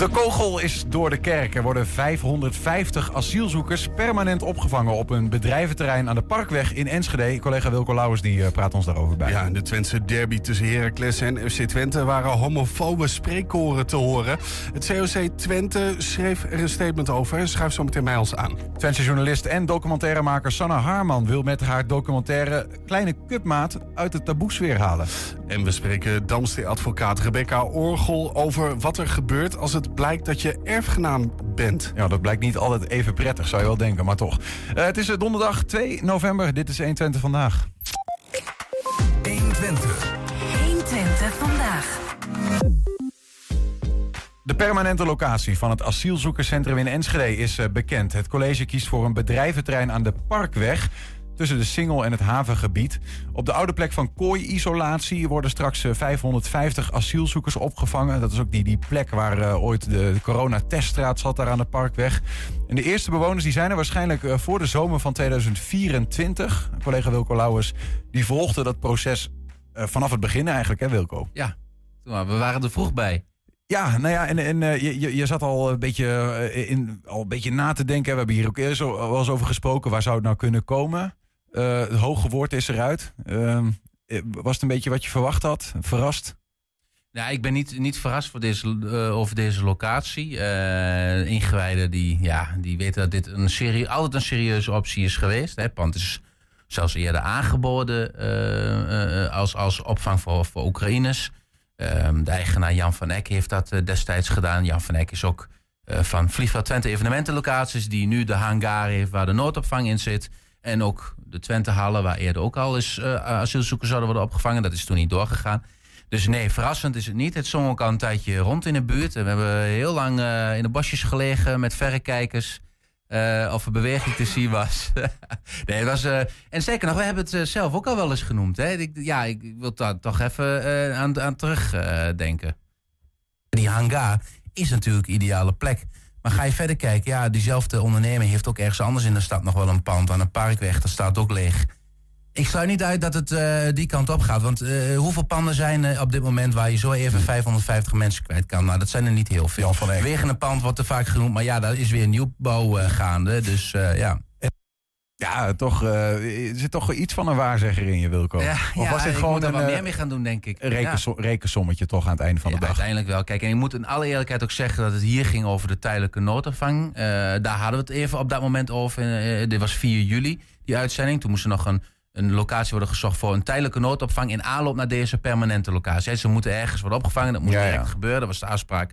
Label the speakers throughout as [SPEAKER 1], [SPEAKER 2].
[SPEAKER 1] De kogel is door de kerk. Er worden 550 asielzoekers permanent opgevangen op een bedrijventerrein aan de Parkweg in Enschede. Collega Wilco Lauwers die eh, praat ons daarover bij.
[SPEAKER 2] Ja, in de Twentse derby tussen Heracles en FC Twente waren homofobe spreekkoren te horen. Het COC Twente schreef er een statement over en schuift zo meteen mij ons aan.
[SPEAKER 1] Twentse journalist en documentairemaker Sanne Haarman wil met haar documentaire Kleine Cupmaat uit de taboesfeer halen.
[SPEAKER 2] En we spreken Damstee-advocaat Rebecca Orgel over wat er gebeurt als het blijkt dat je erfgenaam bent.
[SPEAKER 1] Ja, dat blijkt niet altijd even prettig, zou je wel denken, maar toch. Eh, het is eh, donderdag 2 november. Dit is 120 vandaag.
[SPEAKER 3] 120.
[SPEAKER 4] 120 vandaag.
[SPEAKER 1] De permanente locatie van het asielzoekerscentrum in Enschede is eh, bekend. Het college kiest voor een bedrijventerrein aan de Parkweg tussen de Singel en het havengebied. Op de oude plek van kooi-isolatie worden straks eh, 550 asielzoekers opgevangen. Dat is ook die, die plek waar eh, ooit de, de coronateststraat zat, daar aan de Parkweg. En de eerste bewoners die zijn er waarschijnlijk eh, voor de zomer van 2024. Collega Wilco Lauwers die volgde dat proces eh, vanaf het begin eigenlijk, hè Wilco?
[SPEAKER 5] Ja, we waren er vroeg bij.
[SPEAKER 1] Ja, nou ja, en, en eh, je, je- zat al een, beetje, eh, in, al een beetje na te denken. We hebben hier ook eerst wel eens over gesproken. Waar zou het nou kunnen komen? Eh, het hoge woord is eruit. Ehm, eh, was het een beetje wat je verwacht had? Verrast?
[SPEAKER 5] Ja, ik ben niet, niet verrast voor deze, eh, over deze locatie. Eh ingewijden die, ja, die weten dat dit een serie, altijd een serieuze optie is geweest. Hè. Pand is zelfs eerder aangeboden als, als opvang voor, voor Oekraïners. Ehm, de eigenaar Jan van Eck heeft dat destijds gedaan. Jan van Eck is ook van Vliegveld Twente evenementenlocaties... die nu de hangar heeft waar de noodopvang in zit. En ook de Twentehallen, waar eerder ook al eens eh, asielzoekers zouden worden opgevangen. Dat is toen niet doorgegaan. Dus nee, verrassend is het niet. Het zong ook al een tijdje rond in de buurt. We hebben heel lang eh, in de bosjes gelegen met verrekijkers. eh of er beweging te zien was. nee, het was... en zeker nog, we hebben het zelf ook al wel eens genoemd. Hè? Ik, ja, ik wil daar toch even aan, aan terugdenken. denken. Die hangar is natuurlijk een ideale plek. Maar ga je verder kijken, ja, diezelfde ondernemer heeft ook ergens anders in de stad nog wel een pand aan een parkweg. Dat staat ook leeg. Ik sluit niet uit dat het eh, die kant op gaat. Want eh, hoeveel panden zijn er op dit moment waar je zo even 550 mensen kwijt kan? Nou, dat zijn er niet heel veel. Wegen een pand wordt te vaak genoemd, maar ja, daar is weer nieuwbouw eh, gaande. Dus ja.
[SPEAKER 1] Ja, toch, eh, er zit toch iets van een waarzegger in je, Wilco.
[SPEAKER 5] Ja,
[SPEAKER 1] of
[SPEAKER 5] ja,
[SPEAKER 1] was
[SPEAKER 5] ik
[SPEAKER 1] gewoon
[SPEAKER 5] er
[SPEAKER 1] een
[SPEAKER 5] wat
[SPEAKER 1] eh,
[SPEAKER 5] meer mee gaan doen, denk ik.
[SPEAKER 1] rekenso- rekensommetje toch aan het einde van de
[SPEAKER 5] Ja,
[SPEAKER 1] dag?
[SPEAKER 5] uiteindelijk wel. Kijk, en ik moet in alle eerlijkheid ook zeggen dat het hier ging over de tijdelijke noodopvang. Eh, daar hadden we het even op dat moment over. Eh, dit was 4 juli, die uitzending. Toen moest er nog een, een locatie worden gezocht voor een tijdelijke noodopvang in aanloop naar deze permanente locatie. Ze moeten ergens worden opgevangen. Dat moet
[SPEAKER 1] Ja,
[SPEAKER 5] direct gebeuren. Dat was de afspraak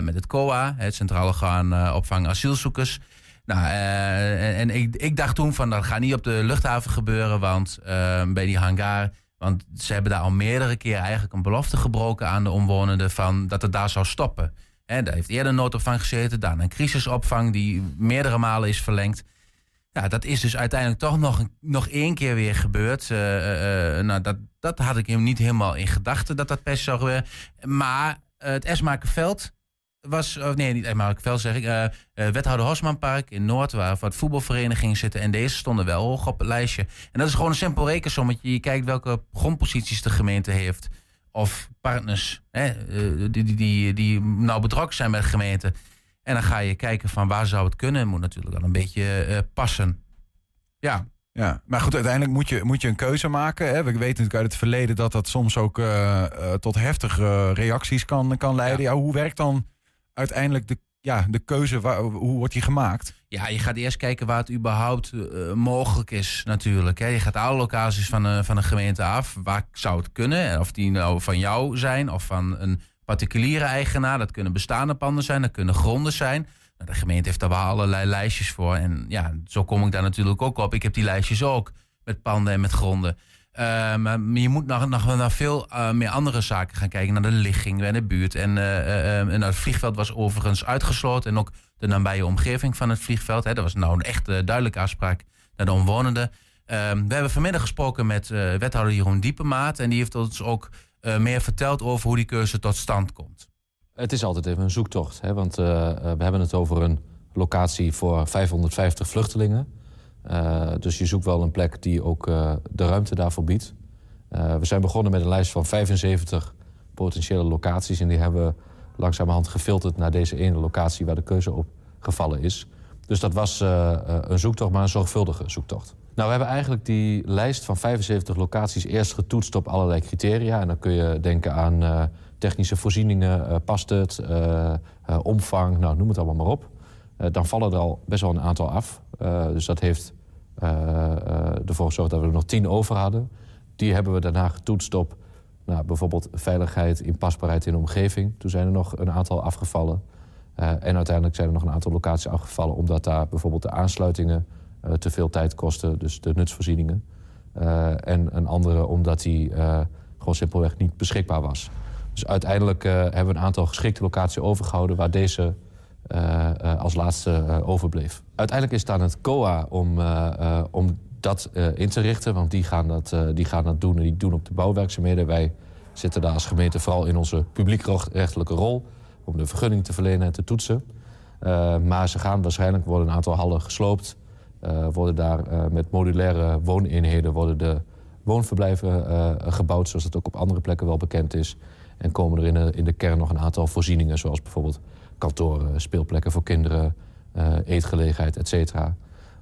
[SPEAKER 5] met het COA, het Centraal Orgaan Opvang Asielzoekers. Nou, eh, en, en ik, ik dacht toen van dat gaat niet op de luchthaven gebeuren, want eh, bij die hangar. Want ze hebben daar al meerdere keren eigenlijk een belofte gebroken aan de omwonenden van dat het daar zou stoppen. Hè, daar heeft eerder noodopvang gezeten, daarna een crisisopvang die meerdere malen is verlengd. Ja, dat is dus uiteindelijk toch nog, nog één keer weer gebeurd. Eh, nou, dat, dat had ik hem niet helemaal in gedachten dat dat se zou gebeuren. Maar het Esmakenveld was, nee, niet Esmakenveld zeg ik, eh, eh, wethouder Hosmanpark in Noord, waar wat voetbalverenigingen zitten. En deze stonden wel hoog op het lijstje. En dat is gewoon een simpel rekensommetje. Je kijkt welke grondposities de gemeente heeft. Of partners hè, eh, die, die, die, die nou betrokken zijn met de gemeente. En dan ga je kijken van waar zou het kunnen. Moet natuurlijk wel een beetje eh, passen. Ja,
[SPEAKER 1] Ja, maar goed, uiteindelijk moet je, moet je een keuze maken. Hè? We weten natuurlijk uit het verleden dat dat soms ook eh, eh, tot heftige reacties kan, kan leiden. Ja. hoe werkt dan uiteindelijk de, ja, de keuze? Waar, hoe wordt die gemaakt?
[SPEAKER 5] Ja, je gaat eerst kijken waar het überhaupt eh, mogelijk is natuurlijk. Hè. Je gaat alle locaties van, een van een gemeente af. Waar zou het kunnen? En Of die nou van jou zijn of van een particuliere eigenaar. Dat kunnen bestaande panden zijn, dat kunnen gronden zijn. Nou, de gemeente heeft daar wel allerlei lijstjes voor. En ja, zo kom ik daar natuurlijk ook op. Ik heb die lijstjes ook met panden en met gronden. Eh, maar je moet nog, nog naar veel eh, meer andere zaken gaan kijken. Naar de ligging en de buurt. En, eh, eh, eh, en het vliegveld was overigens uitgesloten. En ook de nabije omgeving van het vliegveld. Hè. Dat was nou een echt duidelijke afspraak naar de omwonenden. Ehm, we hebben vanmiddag gesproken met wethouder Jeroen Diepemaat. En die heeft ons ook meer verteld over hoe die keuze tot stand komt.
[SPEAKER 6] Het is altijd even een zoektocht. Hè? Want we hebben het over een locatie voor 550 vluchtelingen. Eh, dus je zoekt wel een plek die ook eh, de ruimte daarvoor biedt. Eh, we zijn begonnen met een lijst van 75 potentiële locaties. En die hebben we langzamerhand gefilterd naar deze ene locatie waar de keuze op gevallen is. Dus dat was een zoektocht, maar een zorgvuldige zoektocht. Nou, we hebben eigenlijk die lijst van 75 locaties eerst getoetst op allerlei criteria. En dan kun je denken aan technische voorzieningen, past het, omvang, nou, noem het allemaal maar op. Dan vallen er al best wel een aantal af. Dus dat heeft ervoor gezorgd dat we er nog tien over hadden. Die hebben we daarna getoetst op nou, bijvoorbeeld veiligheid, inpasbaarheid in de omgeving. Toen zijn er nog een aantal afgevallen. Eh, en uiteindelijk zijn er nog een aantal locaties afgevallen... omdat daar bijvoorbeeld de aansluitingen eh, te veel tijd kosten. Dus de nutsvoorzieningen. Eh, en een andere omdat die eh, gewoon simpelweg niet beschikbaar was. Dus uiteindelijk eh, hebben we een aantal geschikte locaties overgehouden... waar deze eh, eh, als laatste eh, overbleef. Uiteindelijk is het aan het COA om, eh, eh, om dat eh, in te richten. Want die gaan, dat, eh, die gaan dat doen en die doen op de bouwwerkzaamheden. Wij zitten daar als gemeente vooral in onze publiekrechtelijke rol... om de vergunning te verlenen en te toetsen. Eh, maar ze gaan waarschijnlijk worden een aantal hallen gesloopt. Eh, worden daar eh, met modulaire wooneenheden worden de woonverblijven eh, gebouwd... zoals dat ook op andere plekken wel bekend is. En komen er in de, in de kern nog een aantal voorzieningen... zoals bijvoorbeeld kantoren, speelplekken voor kinderen, eh, eetgelegenheid, et cetera.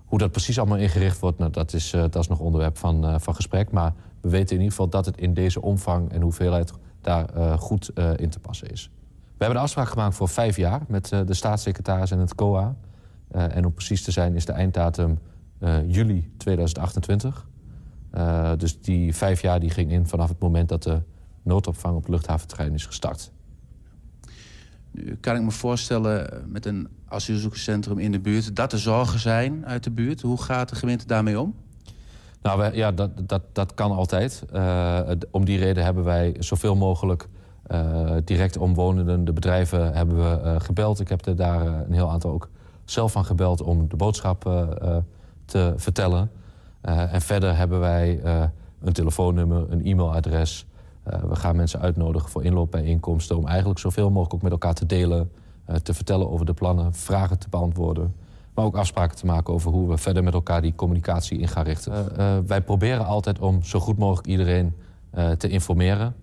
[SPEAKER 6] Hoe dat precies allemaal ingericht wordt, nou, dat, is, eh, dat is nog onderwerp van, eh, van gesprek. Maar we weten in ieder geval dat het in deze omvang en hoeveelheid daar goed in te passen is. We hebben de afspraak gemaakt voor vijf jaar met de staatssecretaris en het COA. En om precies te zijn is de einddatum juli 2028. Eh, dus die vijf jaar die ging in vanaf het moment dat de noodopvang op luchthaventerrein is gestart.
[SPEAKER 5] Nu kan ik me voorstellen eh, met een asielzoekerscentrum in de buurt... dat er zorgen zijn uit de buurt. Hoe gaat de gemeente daarmee om?
[SPEAKER 6] Nou, ja, dat, dat, dat kan altijd. Eh, om die reden hebben wij zoveel mogelijk eh, direct omwonenden, de bedrijven hebben we gebeld. Ik heb er daar een heel aantal ook zelf van gebeld om de boodschap te vertellen. En verder hebben wij een telefoonnummer, een e-mailadres. Eh, we gaan mensen uitnodigen voor inloopbijeenkomsten om eigenlijk zoveel mogelijk ook met elkaar te delen, eh, te vertellen over de plannen, vragen te beantwoorden. Maar ook afspraken te maken over hoe we verder met elkaar die communicatie in gaan richten. Eh, wij proberen altijd om zo goed mogelijk iedereen te informeren.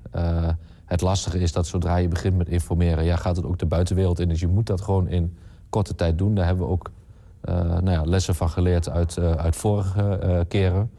[SPEAKER 6] Het lastige is dat zodra je begint met informeren, ja, gaat het ook de buitenwereld in. Dus je moet dat gewoon in korte tijd doen. Daar hebben we ook nou ja, lessen van geleerd uit, uit vorige keren.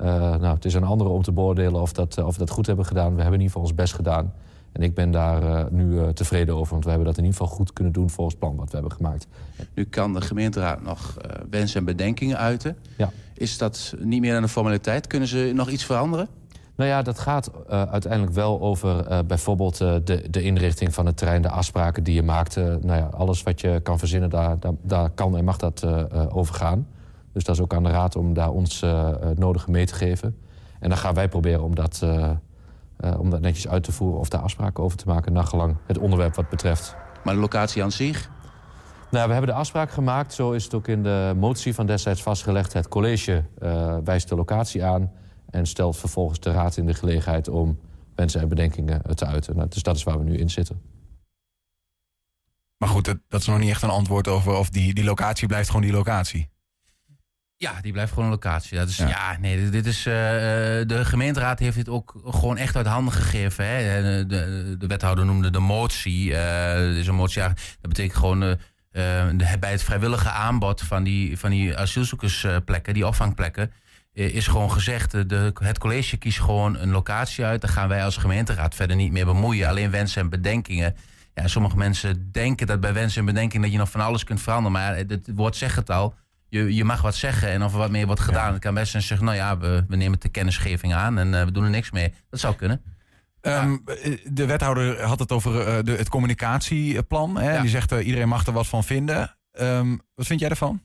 [SPEAKER 6] Eh, nou, het is aan anderen om te beoordelen of, dat, eh, of we dat goed hebben gedaan. We hebben in ieder geval ons best gedaan. En ik ben daar eh, nu tevreden over, want we hebben dat in ieder geval goed kunnen doen volgens het plan wat we hebben gemaakt.
[SPEAKER 5] Nu kan de gemeenteraad nog eh, wensen en bedenkingen uiten.
[SPEAKER 6] Ja.
[SPEAKER 5] Is dat niet meer dan een formaliteit? Kunnen ze nog iets veranderen?
[SPEAKER 6] Nou ja, dat gaat uiteindelijk wel over bijvoorbeeld de, de inrichting van het terrein, de afspraken die je maakt. Eh, nou ja, alles wat je kan verzinnen, daar, daar, daar kan en mag dat over gaan. Dus dat is ook aan de raad om daar ons eh, eh, het nodige mee te geven. En dan gaan wij proberen om dat, eh, eh, om dat netjes uit te voeren of daar afspraken over te maken, nagelang het onderwerp wat betreft.
[SPEAKER 5] Maar de locatie aan zich?
[SPEAKER 6] Nou, we hebben de afspraak gemaakt. Zo is het ook in de motie van destijds vastgelegd. Het college eh, wijst de locatie aan en stelt vervolgens de raad in de gelegenheid om wensen en bedenkingen eh, te uiten. Nou, dus dat is waar we nu in zitten.
[SPEAKER 1] Maar goed, dat, dat is nog niet echt een antwoord over of die, die locatie blijft gewoon die locatie.
[SPEAKER 5] Ja, die blijft gewoon een locatie. Dat is,
[SPEAKER 1] Ja.
[SPEAKER 5] ja. nee, dit, is, eh, de gemeenteraad heeft dit ook gewoon echt uit handen gegeven. Hè. De, de, de wethouder noemde de motie. eh dit is een motie, ja, dat betekent gewoon eh, eh, de- bij het vrijwillige aanbod van die, van die asielzoekersplekken, die opvangplekken, eh, is gewoon gezegd, eh, de, het college kiest gewoon een locatie uit. Daar gaan wij als gemeenteraad verder niet meer bemoeien. Alleen wensen en bedenkingen. Ja, sommige mensen denken dat bij wensen en bedenkingen dat je nog van alles kunt veranderen. Maar het woord zegt het al. Je, je mag wat zeggen en of er wat meer wordt gedaan. Het kan best zijn zeggen, nou ja, we, we nemen de kennisgeving aan en eh, we doen er niks mee. Dat zou kunnen.
[SPEAKER 1] Ehm, eh, De wethouder had het over eh, de, het communicatieplan. Hè?
[SPEAKER 5] Ja.
[SPEAKER 1] Die zegt uh, iedereen mag er wat van vinden. Um, wat vind jij ervan?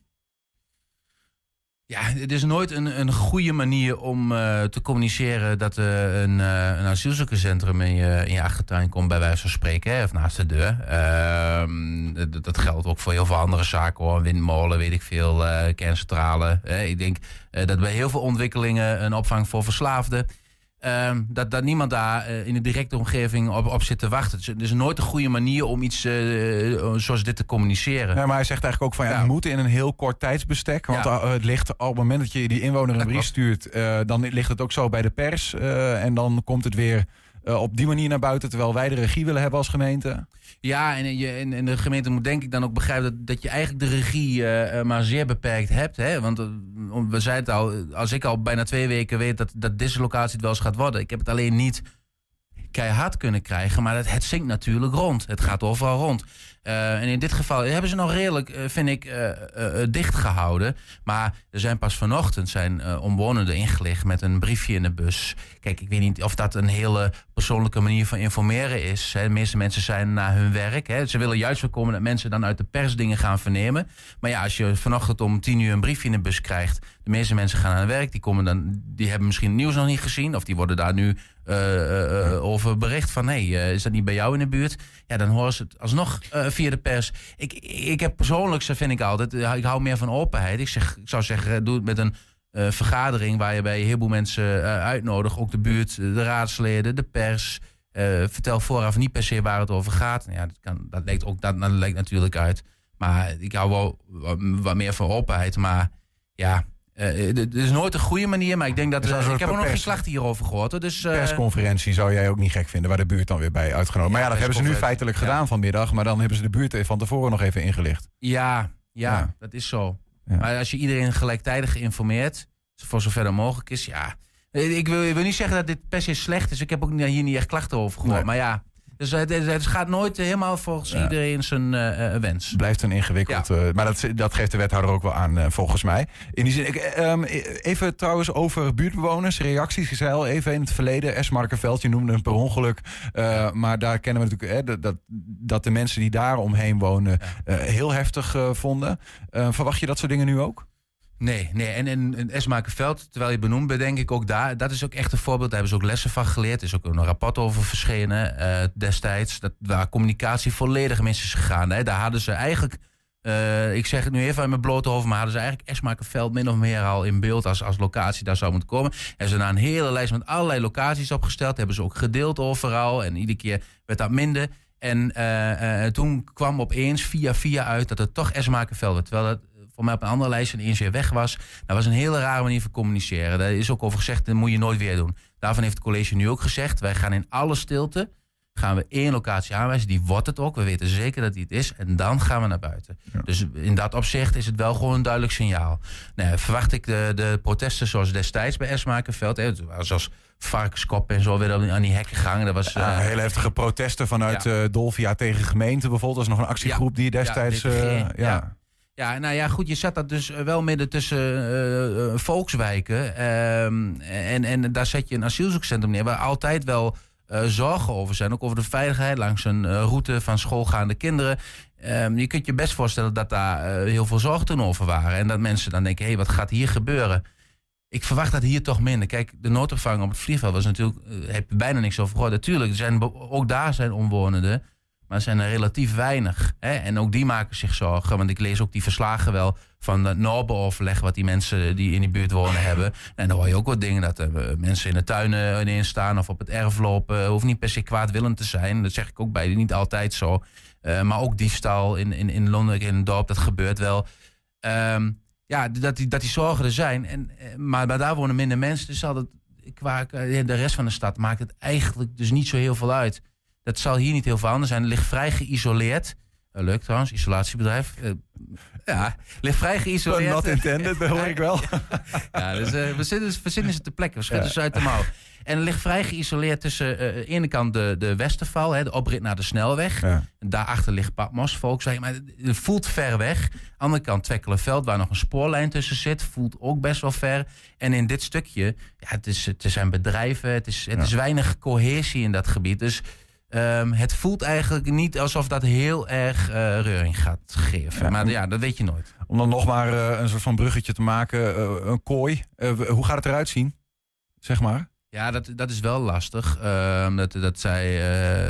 [SPEAKER 5] Ja, het is nooit een, een goede manier om eh, te communiceren dat er een, uh, een asielzoekerscentrum in je, in je achtertuin komt, bij wijze van spreken, hè, of naast de deur. Ehm, dat, dat geldt ook voor heel veel andere zaken hoor. Windmolen, weet ik veel, uh, kerncentrale. ik denk dat bij heel veel ontwikkelingen een opvang voor verslaafden. Ehm, dat, dat niemand daar in de directe omgeving op, op zit te wachten. Het is, nooit een goede manier om iets zoals dit te communiceren.
[SPEAKER 1] Ja, maar hij zegt eigenlijk ook van ja, het moet in een heel kort tijdsbestek. Want het ligt op het moment dat je die inwoner een brief stuurt, dan ligt het ook zo bij de pers. en dan komt het weer op die manier naar buiten, terwijl wij de regie willen hebben als gemeente.
[SPEAKER 5] Ja, en, je, en, de gemeente moet denk ik dan ook begrijpen dat, dat je eigenlijk de regie uh, maar zeer beperkt hebt. Hè? Want we zeiden het al, als ik al bijna twee weken weet dat, dat deze locatie het wel eens gaat worden. Ik heb het alleen niet keihard kunnen krijgen, maar het, het zinkt natuurlijk rond. Het gaat overal rond. Uh, en in dit geval hebben ze nog redelijk, uh, vind ik, uh, dicht gehouden. Maar er zijn pas vanochtend zijn omwonenden ingelicht met een briefje in de bus. Kijk, ik weet niet of dat een hele persoonlijke manier van informeren is. De meeste mensen zijn naar hun werk. Hè. Ze willen juist voorkomen dat mensen dan uit de pers dingen gaan vernemen. Maar ja, als je vanochtend om tien uur een briefje in de bus krijgt. De meeste mensen gaan aan het werk. Die, komen dan, die hebben misschien het nieuws nog niet gezien. Of die worden daar nu over bericht van... hé, is dat niet bij jou in de buurt? Ja, dan horen ze het alsnog via de pers. Ik, ik heb persoonlijk, zo vind ik altijd, ik hou meer van openheid. Ik, zeg, ik zou zeggen, doe het met een uh, vergadering waar je bij een heleboel mensen uh, uitnodigt. Ook de buurt, de raadsleden, de pers. Uh, vertel vooraf niet per se waar het over gaat. Ja, dat, kan, dat, ook, dat, dat leekt natuurlijk uit. Maar ik hou wel wat meer van openheid. Maar ja, uh, het is nooit een goede manier, maar ik denk dat... Dus ik heb ook nog geen klachten hierover gehoord. Hoor. Dus,
[SPEAKER 1] uh, persconferentie zou jij ook niet gek vinden, waar de buurt dan weer bij uitgenodigd. maar ja, dat hebben ze nu feitelijk gedaan vanmiddag. Maar dan hebben ze de buurt van tevoren nog even ingelicht.
[SPEAKER 5] Ja, ja, ja. dat is zo. Maar als je iedereen gelijktijdig informeert, voor zover dat mogelijk is, ja... Ik wil, ik wil niet zeggen dat dit per se slecht is. Ik heb ook hier niet echt klachten over gehoord. Nee. Maar ja, dus het, het, gaat nooit helemaal volgens ja. iedereen zijn uh, wens.
[SPEAKER 1] Blijft een ingewikkeld. Ja. Uh, maar dat, dat geeft de wethouder ook wel aan, uh, volgens mij. In die zin, ik, um, even trouwens over buurtbewoners, reacties. Ik zei al even in het verleden, Esmarkenveld, je noemde hem per ongeluk. maar daar kennen we natuurlijk hè, dat, dat de mensen die daar omheen wonen heel heftig vonden. verwacht je dat soort dingen nu ook?
[SPEAKER 5] Nee, nee. En, en, en Esmakenveld, terwijl je benoemd bent, denk ik ook daar. Dat is ook echt een voorbeeld. Daar hebben ze ook lessen van geleerd. Er is ook een rapport over verschenen uh, destijds. Dat, waar communicatie volledig mis is gegaan. Hè. Daar hadden ze eigenlijk, uh, ik zeg het nu even uit mijn blote hoofd, maar hadden ze eigenlijk Esmakenveld min of meer al in beeld als, als locatie daar zou moeten komen. En ze na een hele lijst met allerlei locaties opgesteld. Hebben ze ook gedeeld overal. En iedere keer werd dat minder. En uh, toen kwam opeens via via uit dat het toch Esmakenveld werd. Terwijl dat voor mij op een andere lijst en eens weer weg was. Dat was een hele rare manier van communiceren. Daar is ook over gezegd, dat moet je nooit weer doen. Daarvan heeft het college nu ook gezegd, wij gaan in alle stilte gaan we één locatie aanwijzen. Die wordt het ook. We weten zeker dat die het is. En dan gaan we naar buiten. Dus in dat opzicht is het wel gewoon een duidelijk signaal. Nou, verwacht ik de, de protesten zoals destijds bij Esmakenveld. Zoals varkenskop en zo weer aan die hekken gangen. Dat was
[SPEAKER 1] ja, uh, hele heftige protesten vanuit ja. uh, Dolvia tegen gemeente bijvoorbeeld. Dat is nog een actiegroep die destijds...
[SPEAKER 5] Uh, ja. Ja, nou ja, goed, je zet dat dus wel midden tussen uh, uh, volkswijken. Um, en, en daar zet je een asielzoekcentrum neer waar altijd wel zorgen over zijn. Ook over de veiligheid langs een route van schoolgaande kinderen. Um, je kunt je best voorstellen dat daar heel veel zorgen ten over waren. En dat mensen dan denken, hé, hey, wat gaat hier gebeuren? Ik verwacht dat hier toch minder. Kijk, de noodopvang op het vliegveld was natuurlijk... heb je bijna niks over gehoord. Natuurlijk, zijn, ook daar zijn omwonenden... Maar er zijn er relatief weinig. Hè? En ook die maken zich zorgen. Want ik lees ook die verslagen wel van het Norbenoverleg... wat die mensen die in die buurt wonen hebben. En dan hoor je ook wat dingen dat er mensen in de tuinen ineens staan... of op het erf lopen. Hoeft niet per se kwaadwillend te zijn. Dat zeg ik ook bij, niet altijd zo. Maar ook diefstal in, in, in Londen, in een dorp, dat gebeurt wel. Um, ja, dat die, dat die zorgen er zijn. En, maar, daar wonen minder mensen. Dus zal het, qua de rest van de stad maakt het eigenlijk dus niet zo heel veel uit... Dat zal hier niet heel veel anders zijn. Het ligt vrij geïsoleerd. Uh, leuk trouwens, isolatiebedrijf. Uh, ja, ligt vrij geïsoleerd.
[SPEAKER 1] Not intended, dat hoor ik wel.
[SPEAKER 5] ja, dus uh, we, zitten, we zitten ze te plekken. We schieten ja. ze uit de mouw. En ligt vrij geïsoleerd tussen uh, de ene kant de, de Westerval, hè, de oprit naar de snelweg. Ja. En daarachter ligt Patmos, Volkswagen. Maar het voelt ver weg. Aan de andere kant Twekkelenveld, waar nog een spoorlijn tussen zit, voelt ook best wel ver. En in dit stukje, ja, het, is, het zijn bedrijven, het is, het ja. is weinig cohesie in dat gebied. Dus Ehm, het voelt eigenlijk niet alsof dat heel erg eh, reuring gaat geven.
[SPEAKER 1] Ja.
[SPEAKER 5] Maar ja, dat weet je nooit.
[SPEAKER 1] Om dan nog maar eh, een soort van bruggetje te maken. eh, een kooi. Hoe gaat het eruit zien? Zeg maar.
[SPEAKER 5] Ja, dat, dat is wel lastig. Ehm, dat, dat zei,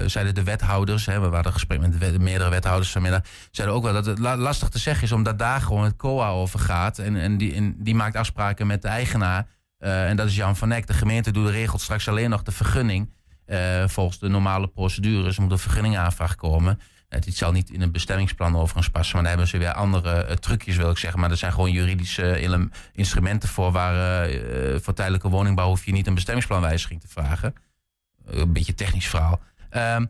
[SPEAKER 5] zeiden de wethouders. Hè, we hadden gesprek met de wet- meerdere wethouders vanmiddag. Zeiden ook wel dat het la- lastig te zeggen is, omdat daar gewoon het COA over gaat. En, en, die, en die maakt afspraken met de eigenaar. En dat is Jan van Eck. De gemeente doet regelt straks alleen nog de vergunning. Eh, volgens de normale procedures moet een vergunningaanvraag komen. Eh, dit zal niet in een bestemmingsplan overigens passen. Maar daar hebben ze weer andere eh, trucjes, wil ik zeggen. Maar er zijn gewoon juridische eh, instrumenten voor. Waar, eh, eh, voor tijdelijke woningbouw hoef je niet een bestemmingsplanwijziging te vragen. Eh, een beetje technisch verhaal. Ehm,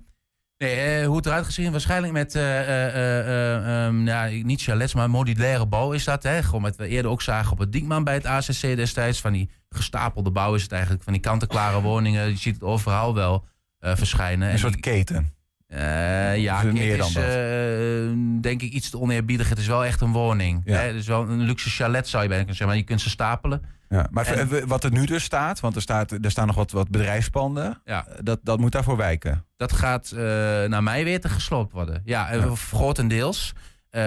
[SPEAKER 5] nee, eh, hoe het eruit gaat zien, waarschijnlijk met, ehm, ja, niet chalets, maar modulaire bouw is dat. Hè? Gewoon wat we eerder ook zagen op het Diekman bij het ACC destijds. Van die gestapelde bouw is het eigenlijk. Van die kant-en-klare woningen. Je ziet het overal wel verschijnen.
[SPEAKER 1] Een
[SPEAKER 5] En
[SPEAKER 1] soort
[SPEAKER 5] die-
[SPEAKER 1] keten.
[SPEAKER 5] Eh, ja,
[SPEAKER 1] het meer
[SPEAKER 5] is
[SPEAKER 1] dan
[SPEAKER 5] eh, denk ik iets te oneerbiedig. Het is wel echt een woning.
[SPEAKER 1] Ja.
[SPEAKER 5] Hè? Het is wel een luxe chalet zou je bijna kunnen zeggen. Maar je kunt ze stapelen.
[SPEAKER 1] Ja. Maar
[SPEAKER 5] En-
[SPEAKER 1] wat er nu dus staat, want er, staat, er staan nog wat, wat bedrijfspanden.
[SPEAKER 5] Ja.
[SPEAKER 1] Dat, dat moet daarvoor wijken.
[SPEAKER 5] Dat gaat eh, naar mij weten gesloopt worden. Ja, eh,
[SPEAKER 1] Ja.
[SPEAKER 5] grotendeels. Eh,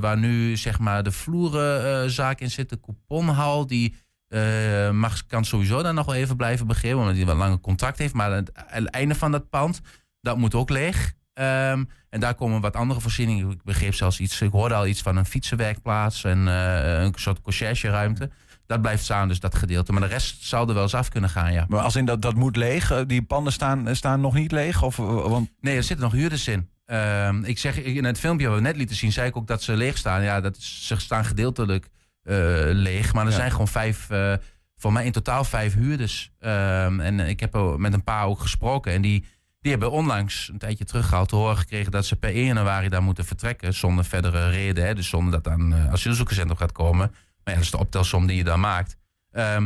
[SPEAKER 5] waar nu zeg maar de vloerenzaak in zit, de couponhal, die eh, mag, kan sowieso dan nog wel even blijven begeven, omdat hij wat langer contact heeft. Maar het, het einde van dat pand, dat moet ook leeg. Ehm, en daar komen wat andere voorzieningen. Ik begreep zelfs iets, ik hoorde al iets van een fietsenwerkplaats en eh, een soort conciërgeruimte. Dat blijft staan, dus dat gedeelte. Maar de rest zou er wel eens af kunnen gaan, ja.
[SPEAKER 1] Maar als in dat, dat moet leeg. eh, Die panden staan, staan nog niet leeg. Of, eh, want,
[SPEAKER 5] Nee, er zitten nog huurders in. Ehm, ik zeg, in het filmpje wat we net lieten zien, zei ik ook dat ze leeg staan. Ja, dat is, ze staan gedeeltelijk eh, leeg. Maar er
[SPEAKER 1] Ja.
[SPEAKER 5] zijn gewoon vijf, eh, voor mij in totaal vijf huurders. Ehm, en ik heb met een paar ook gesproken. En die, die hebben onlangs een tijdje teruggehaald te horen gekregen dat ze per 1 januari daar moeten vertrekken. Zonder verdere reden. Hè, dus zonder dat daar een eh, asielzoekerscentrum gaat komen. Maar ja, dat is de optelsom die je dan maakt. Ehm,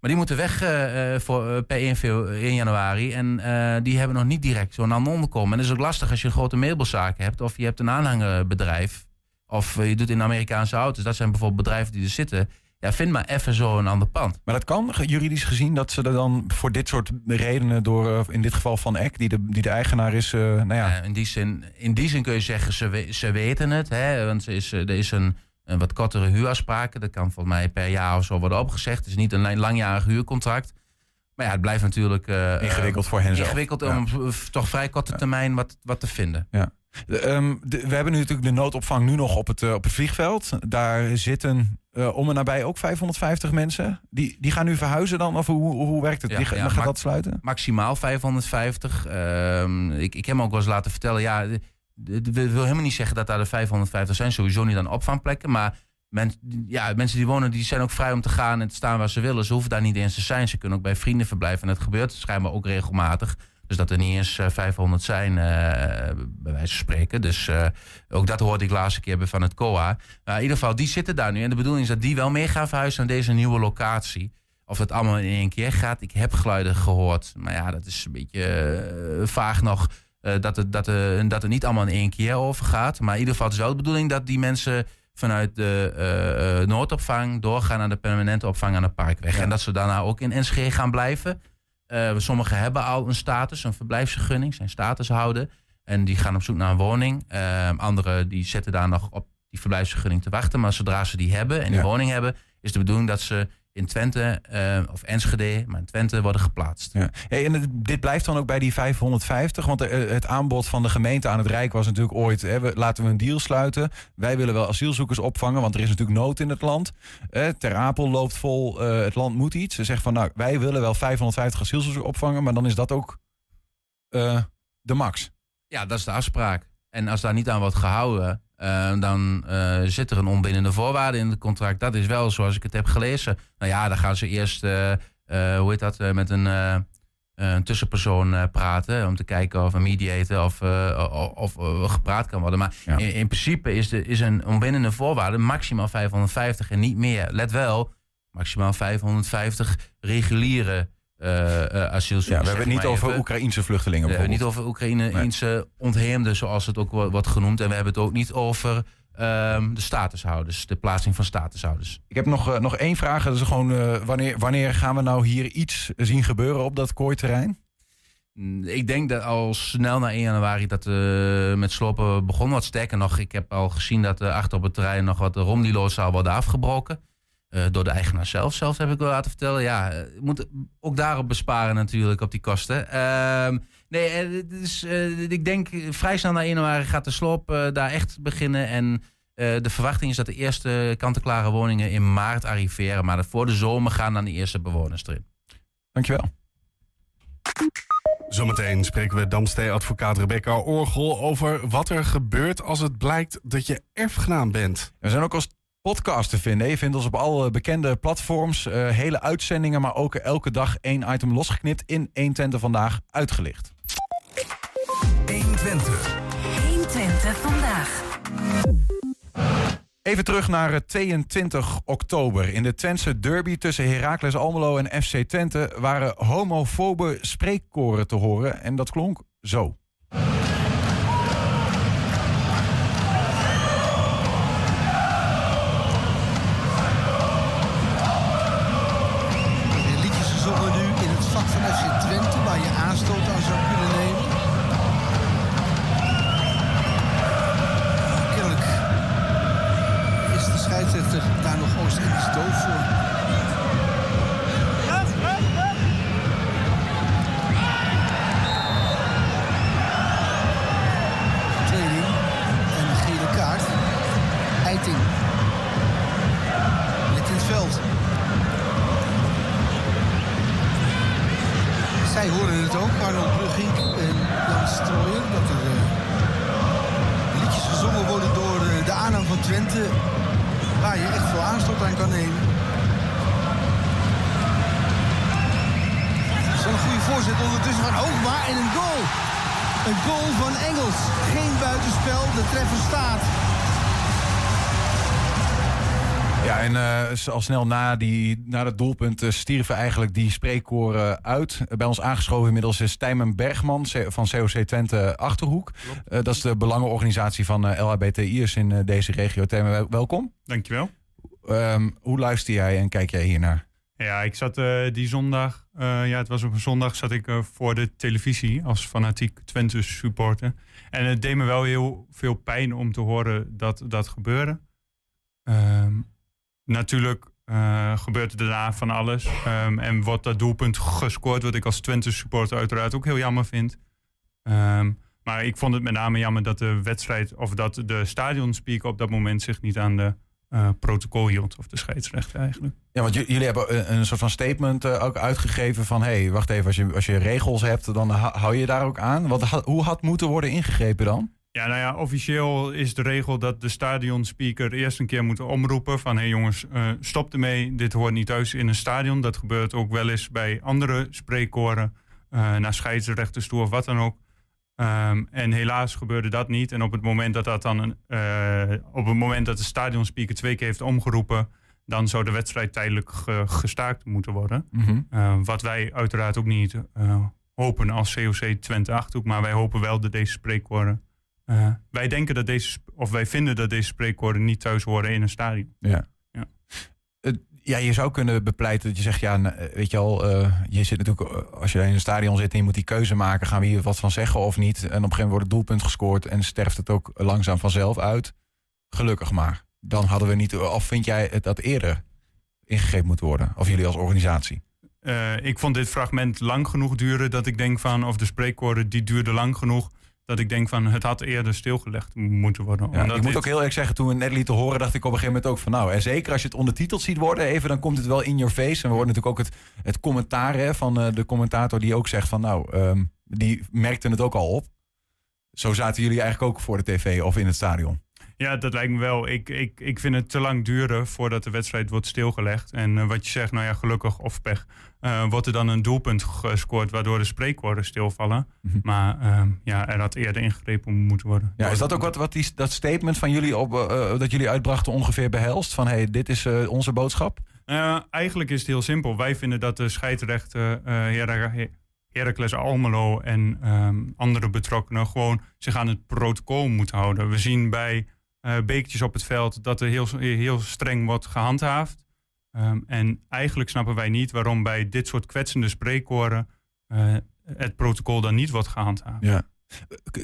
[SPEAKER 5] maar die moeten weg eh, eh, voor, per 1, febru- 1 januari. En die hebben nog niet direct zo'n aan onderkomen. En dat is ook lastig als je grote meubelzaak hebt. Of je hebt een aanhangerbedrijf. Of je doet in Amerikaanse auto's. Dat zijn bijvoorbeeld bedrijven die er zitten. Ja, vind maar even zo een ander pand.
[SPEAKER 1] maar dat kan juridisch gezien dat ze er dan voor dit soort redenen door, eh, in dit geval van Eck, die de, die de eigenaar is, eh, nou ja.
[SPEAKER 5] In, die zin, in die zin kun je zeggen, ze, we- ze weten het. Hè, want er is, eh, er is een, een wat kortere huurafspraak. Dat kan volgens mij per jaar of zo worden opgezegd. Het is niet een lang- langjarig huurcontract. Maar ja, het blijft natuurlijk...
[SPEAKER 1] Ingewikkeld voor hen zelf.
[SPEAKER 5] Ingewikkeld
[SPEAKER 1] Ja.
[SPEAKER 5] om toch vrij korte termijn wat, wat te vinden.
[SPEAKER 1] Ehm, de- we hebben nu natuurlijk de noodopvang nu nog op het, eh, op het vliegveld. Daar zitten eh, om en nabij ook 550 mensen. Die, die gaan nu verhuizen dan? Of hoe, hoe werkt het?
[SPEAKER 5] Ja,
[SPEAKER 1] die,
[SPEAKER 5] ja,
[SPEAKER 1] gaat dat sluiten?
[SPEAKER 5] Maximaal 550. Ehm, ik, ik heb me ook wel eens laten vertellen... Ja, d- d- wil wil helemaal niet zeggen dat daar de 550 zijn. Sowieso niet aan opvangplekken. Maar men, ja, mensen die wonen, die zijn ook vrij om te gaan en te staan waar ze willen. Ze hoeven daar niet eens te zijn. Ze kunnen ook bij vrienden verblijven. En dat gebeurt schijnbaar ook regelmatig. Dus dat er niet eens eh, 500 zijn, eh, bij wijze van spreken. Dus eh, ook dat hoorde ik laatste keer van het COA. Nou, in ieder geval, die zitten daar nu. En de bedoeling is dat die wel mee gaan verhuizen naar deze nieuwe locatie. Of dat allemaal in één keer gaat. Ik heb geluiden gehoord. Maar ja, dat is een beetje eh, vaag nog. eh, dat, het, dat, er, dat het niet allemaal in één keer over gaat. Maar in ieder geval het is wel de bedoeling dat die mensen vanuit de eh, eh, noodopvang doorgaan naar de permanente opvang aan de Parkweg. En dat ze daarna ook in NSG gaan blijven. Eh, sommigen hebben al een status, een verblijfsvergunning, zijn statushouder. En die gaan op zoek naar een woning. Eh, anderen die zetten daar nog op die verblijfsvergunning te wachten. Maar zodra ze die hebben en die
[SPEAKER 1] Ja.
[SPEAKER 5] woning hebben, is de bedoeling dat ze in Twente eh, of Enschede, maar in Twente worden geplaatst.
[SPEAKER 1] Ja. Hey, en het- dit blijft dan ook bij die 550? Want het aanbod van de gemeente aan het Rijk was natuurlijk ooit... Hè, we, laten we een deal sluiten. Wij willen wel asielzoekers opvangen, want er is natuurlijk nood in het land. Eh, Ter Apel loopt vol, eh, het land moet iets. Ze zeggen van, nou, wij willen wel 550 asielzoekers opvangen... maar dan is dat ook eh, de max.
[SPEAKER 5] Ja, dat is de afspraak. En als daar niet aan wordt gehouden, eh, dan eh, zit er een onbindende voorwaarde in het contract. Dat is wel zoals ik het heb gelezen. Nou ja, dan gaan ze eerst, eh, hoe heet dat, met een, een tussenpersoon praten. Om te kijken of een mediator of, of, gepraat kan worden. Maar
[SPEAKER 1] Ja.
[SPEAKER 5] in, in principe is, de, is een onbindende voorwaarde maximaal 550 en niet meer. Let wel, maximaal 550 reguliere asielzoekers.
[SPEAKER 1] Ja, we hebben het niet over
[SPEAKER 5] even.
[SPEAKER 1] Oekraïnse vluchtelingen
[SPEAKER 5] We hebben het niet over Oekraïne-Eense ontheemden, zoals het ook wo- wordt genoemd. En we hebben het ook niet over ehm, de statushouders, de plaatsing van statushouders.
[SPEAKER 1] Ik heb nog, eh, nog één vraag. Dat is gewoon, eh, wanneer, wanneer gaan we nou hier iets zien gebeuren op dat kooiterrein?
[SPEAKER 5] Mm, Ik denk dat al snel na 1 januari dat uh, met slopen begon. Wat sterker nog, ik heb al gezien dat uh, achter op het terrein nog wat romnilo's zou worden afgebroken. Uh, door de eigenaar zelf, zelfs heb ik wel laten vertellen. Ja, je moet ook daarop besparen natuurlijk, op die kosten. Uh, nee, dus, ik denk vrij snel na 1 januari gaat de sloop daar echt beginnen. En de verwachting is dat de eerste kant-en-klare woningen in maart arriveren. Maar voor de zomer gaan dan de eerste bewoners erin.
[SPEAKER 1] Dankjewel.
[SPEAKER 2] Zometeen spreken we Damstee-advocaat Rebecca Orgel over wat er gebeurt als het blijkt dat je erfgenaam bent.
[SPEAKER 1] We zijn ook als podcast te vinden. Je vindt ons op alle bekende platforms. Uh, hele uitzendingen, maar ook elke dag één item losgeknipt in 120 vandaag uitgelicht.
[SPEAKER 3] 120.
[SPEAKER 4] 120 vandaag.
[SPEAKER 1] Even terug naar 22 oktober. In de Twentse derby tussen Heracles Almelo en FC Twente waren homofobe spreekkoren te horen. En dat klonk zo.
[SPEAKER 7] Voorzet ondertussen van Hoogma en een goal. Een goal van Engels. Geen buitenspel, de treffer staat.
[SPEAKER 1] Ja, en uh, al snel na, die, na dat doelpunt uh, stierven eigenlijk die spreekkoren uit. Bij ons aangeschoven inmiddels is Tijmen Bergman van COC Twente Achterhoek. dat is de belangenorganisatie van LHBTI'ers in deze regio. Tijmen, welkom.
[SPEAKER 8] Dankjewel.
[SPEAKER 1] Um, hoe luister jij en kijk jij hiernaar?
[SPEAKER 8] Ja, ik zat die zondag, ja, het was op een zondag, zat ik voor de televisie als fanatiek Twente supporter. En het deed me wel heel veel pijn om te horen dat dat gebeurde. Um, Natuurlijk gebeurt er daarna van alles. Um, en wordt dat doelpunt gescoord, wat ik als Twente supporter uiteraard ook heel jammer vind. Um, maar ik vond het met name jammer dat de wedstrijd, of dat de stadionspeaker op dat moment zich niet aan de uh, protocol hield. Of de scheidsrechter eigenlijk.
[SPEAKER 1] Ja, want jullie hebben een, een soort van statement uh, ook uitgegeven van... hé, hey, wacht even, als je, als je regels hebt, dan hou je daar ook aan. Wat, hoe had moeten worden ingegrepen dan?
[SPEAKER 8] Ja, nou ja, officieel is de regel dat de stadionspeaker eerst een keer moet omroepen van... hé hey jongens, uh, stop ermee, dit hoort niet thuis in een stadion. Dat gebeurt ook wel eens bij andere spreekkoren, naar scheidsrechters toe of wat dan ook. Um, en helaas gebeurde dat niet. En op het moment dat, dat, dan, uh, op het moment dat de stadionspeaker twee keer heeft omgeroepen... dan zou de wedstrijd tijdelijk ge gestaakt moeten worden.
[SPEAKER 1] Mm
[SPEAKER 8] -hmm. wat wij uiteraard ook niet hopen als COC Twente Achterhoek... maar wij hopen wel dat deze spreekkoren... Uh, wij denken dat deze, of wij vinden dat deze spreekwoorden niet thuis horen in een stadion.
[SPEAKER 1] Ja.
[SPEAKER 8] Ja.
[SPEAKER 1] Je zou kunnen bepleiten dat je zegt, ja, weet je al, uh, je zit natuurlijk, als je in een stadion zit en je moet die keuze maken, gaan we hier wat van zeggen of niet? En op een gegeven moment wordt het doelpunt gescoord en sterft het ook langzaam vanzelf uit. Gelukkig maar. Dan hadden we niet, of vind jij het dat eerder ingegrepen moet worden? Of jullie als organisatie?
[SPEAKER 8] Ik vond dit fragment lang genoeg duren dat ik denk van, of de spreekwoorden die duurden lang genoeg dat ik denk van het had eerder stilgelegd moeten worden.
[SPEAKER 1] Ja, ik moet dit... ook heel erg zeggen, toen we het net lieten horen, dacht ik op een gegeven moment ook van nou, en zeker als je het ondertiteld ziet worden, even dan komt het wel in your face. En we horen natuurlijk ook het, het commentaar hè, van uh, de commentator die ook zegt van nou, um, die merkte het ook al op. Zo zaten jullie eigenlijk ook voor de tv of in het stadion.
[SPEAKER 8] Ja, dat lijkt me wel. Ik, ik, ik vind het te lang duren voordat de wedstrijd wordt stilgelegd. En uh, wat je zegt, nou ja, gelukkig of pech, uh, wordt er dan een doelpunt gescoord waardoor de spreekwoorden stilvallen. Mm -hmm. Maar uh, ja, er had eerder ingegrepen moeten worden.
[SPEAKER 1] Ja, is dat ook wat, wat die, dat statement van jullie op, uh, dat jullie uitbrachten ongeveer behelst? Van hey, dit is onze boodschap?
[SPEAKER 8] Eigenlijk is het heel simpel. Wij vinden dat de scheidsrechter uh, Heracles Almelo en um, andere betrokkenen gewoon zich aan het protocol moeten houden. We zien bij bekertjes op het veld dat er heel, heel streng wordt gehandhaafd. Um, en eigenlijk snappen wij niet waarom bij dit soort kwetsende spreekkoren uh, het protocol dan niet wordt gehandhaafd.
[SPEAKER 1] Ja.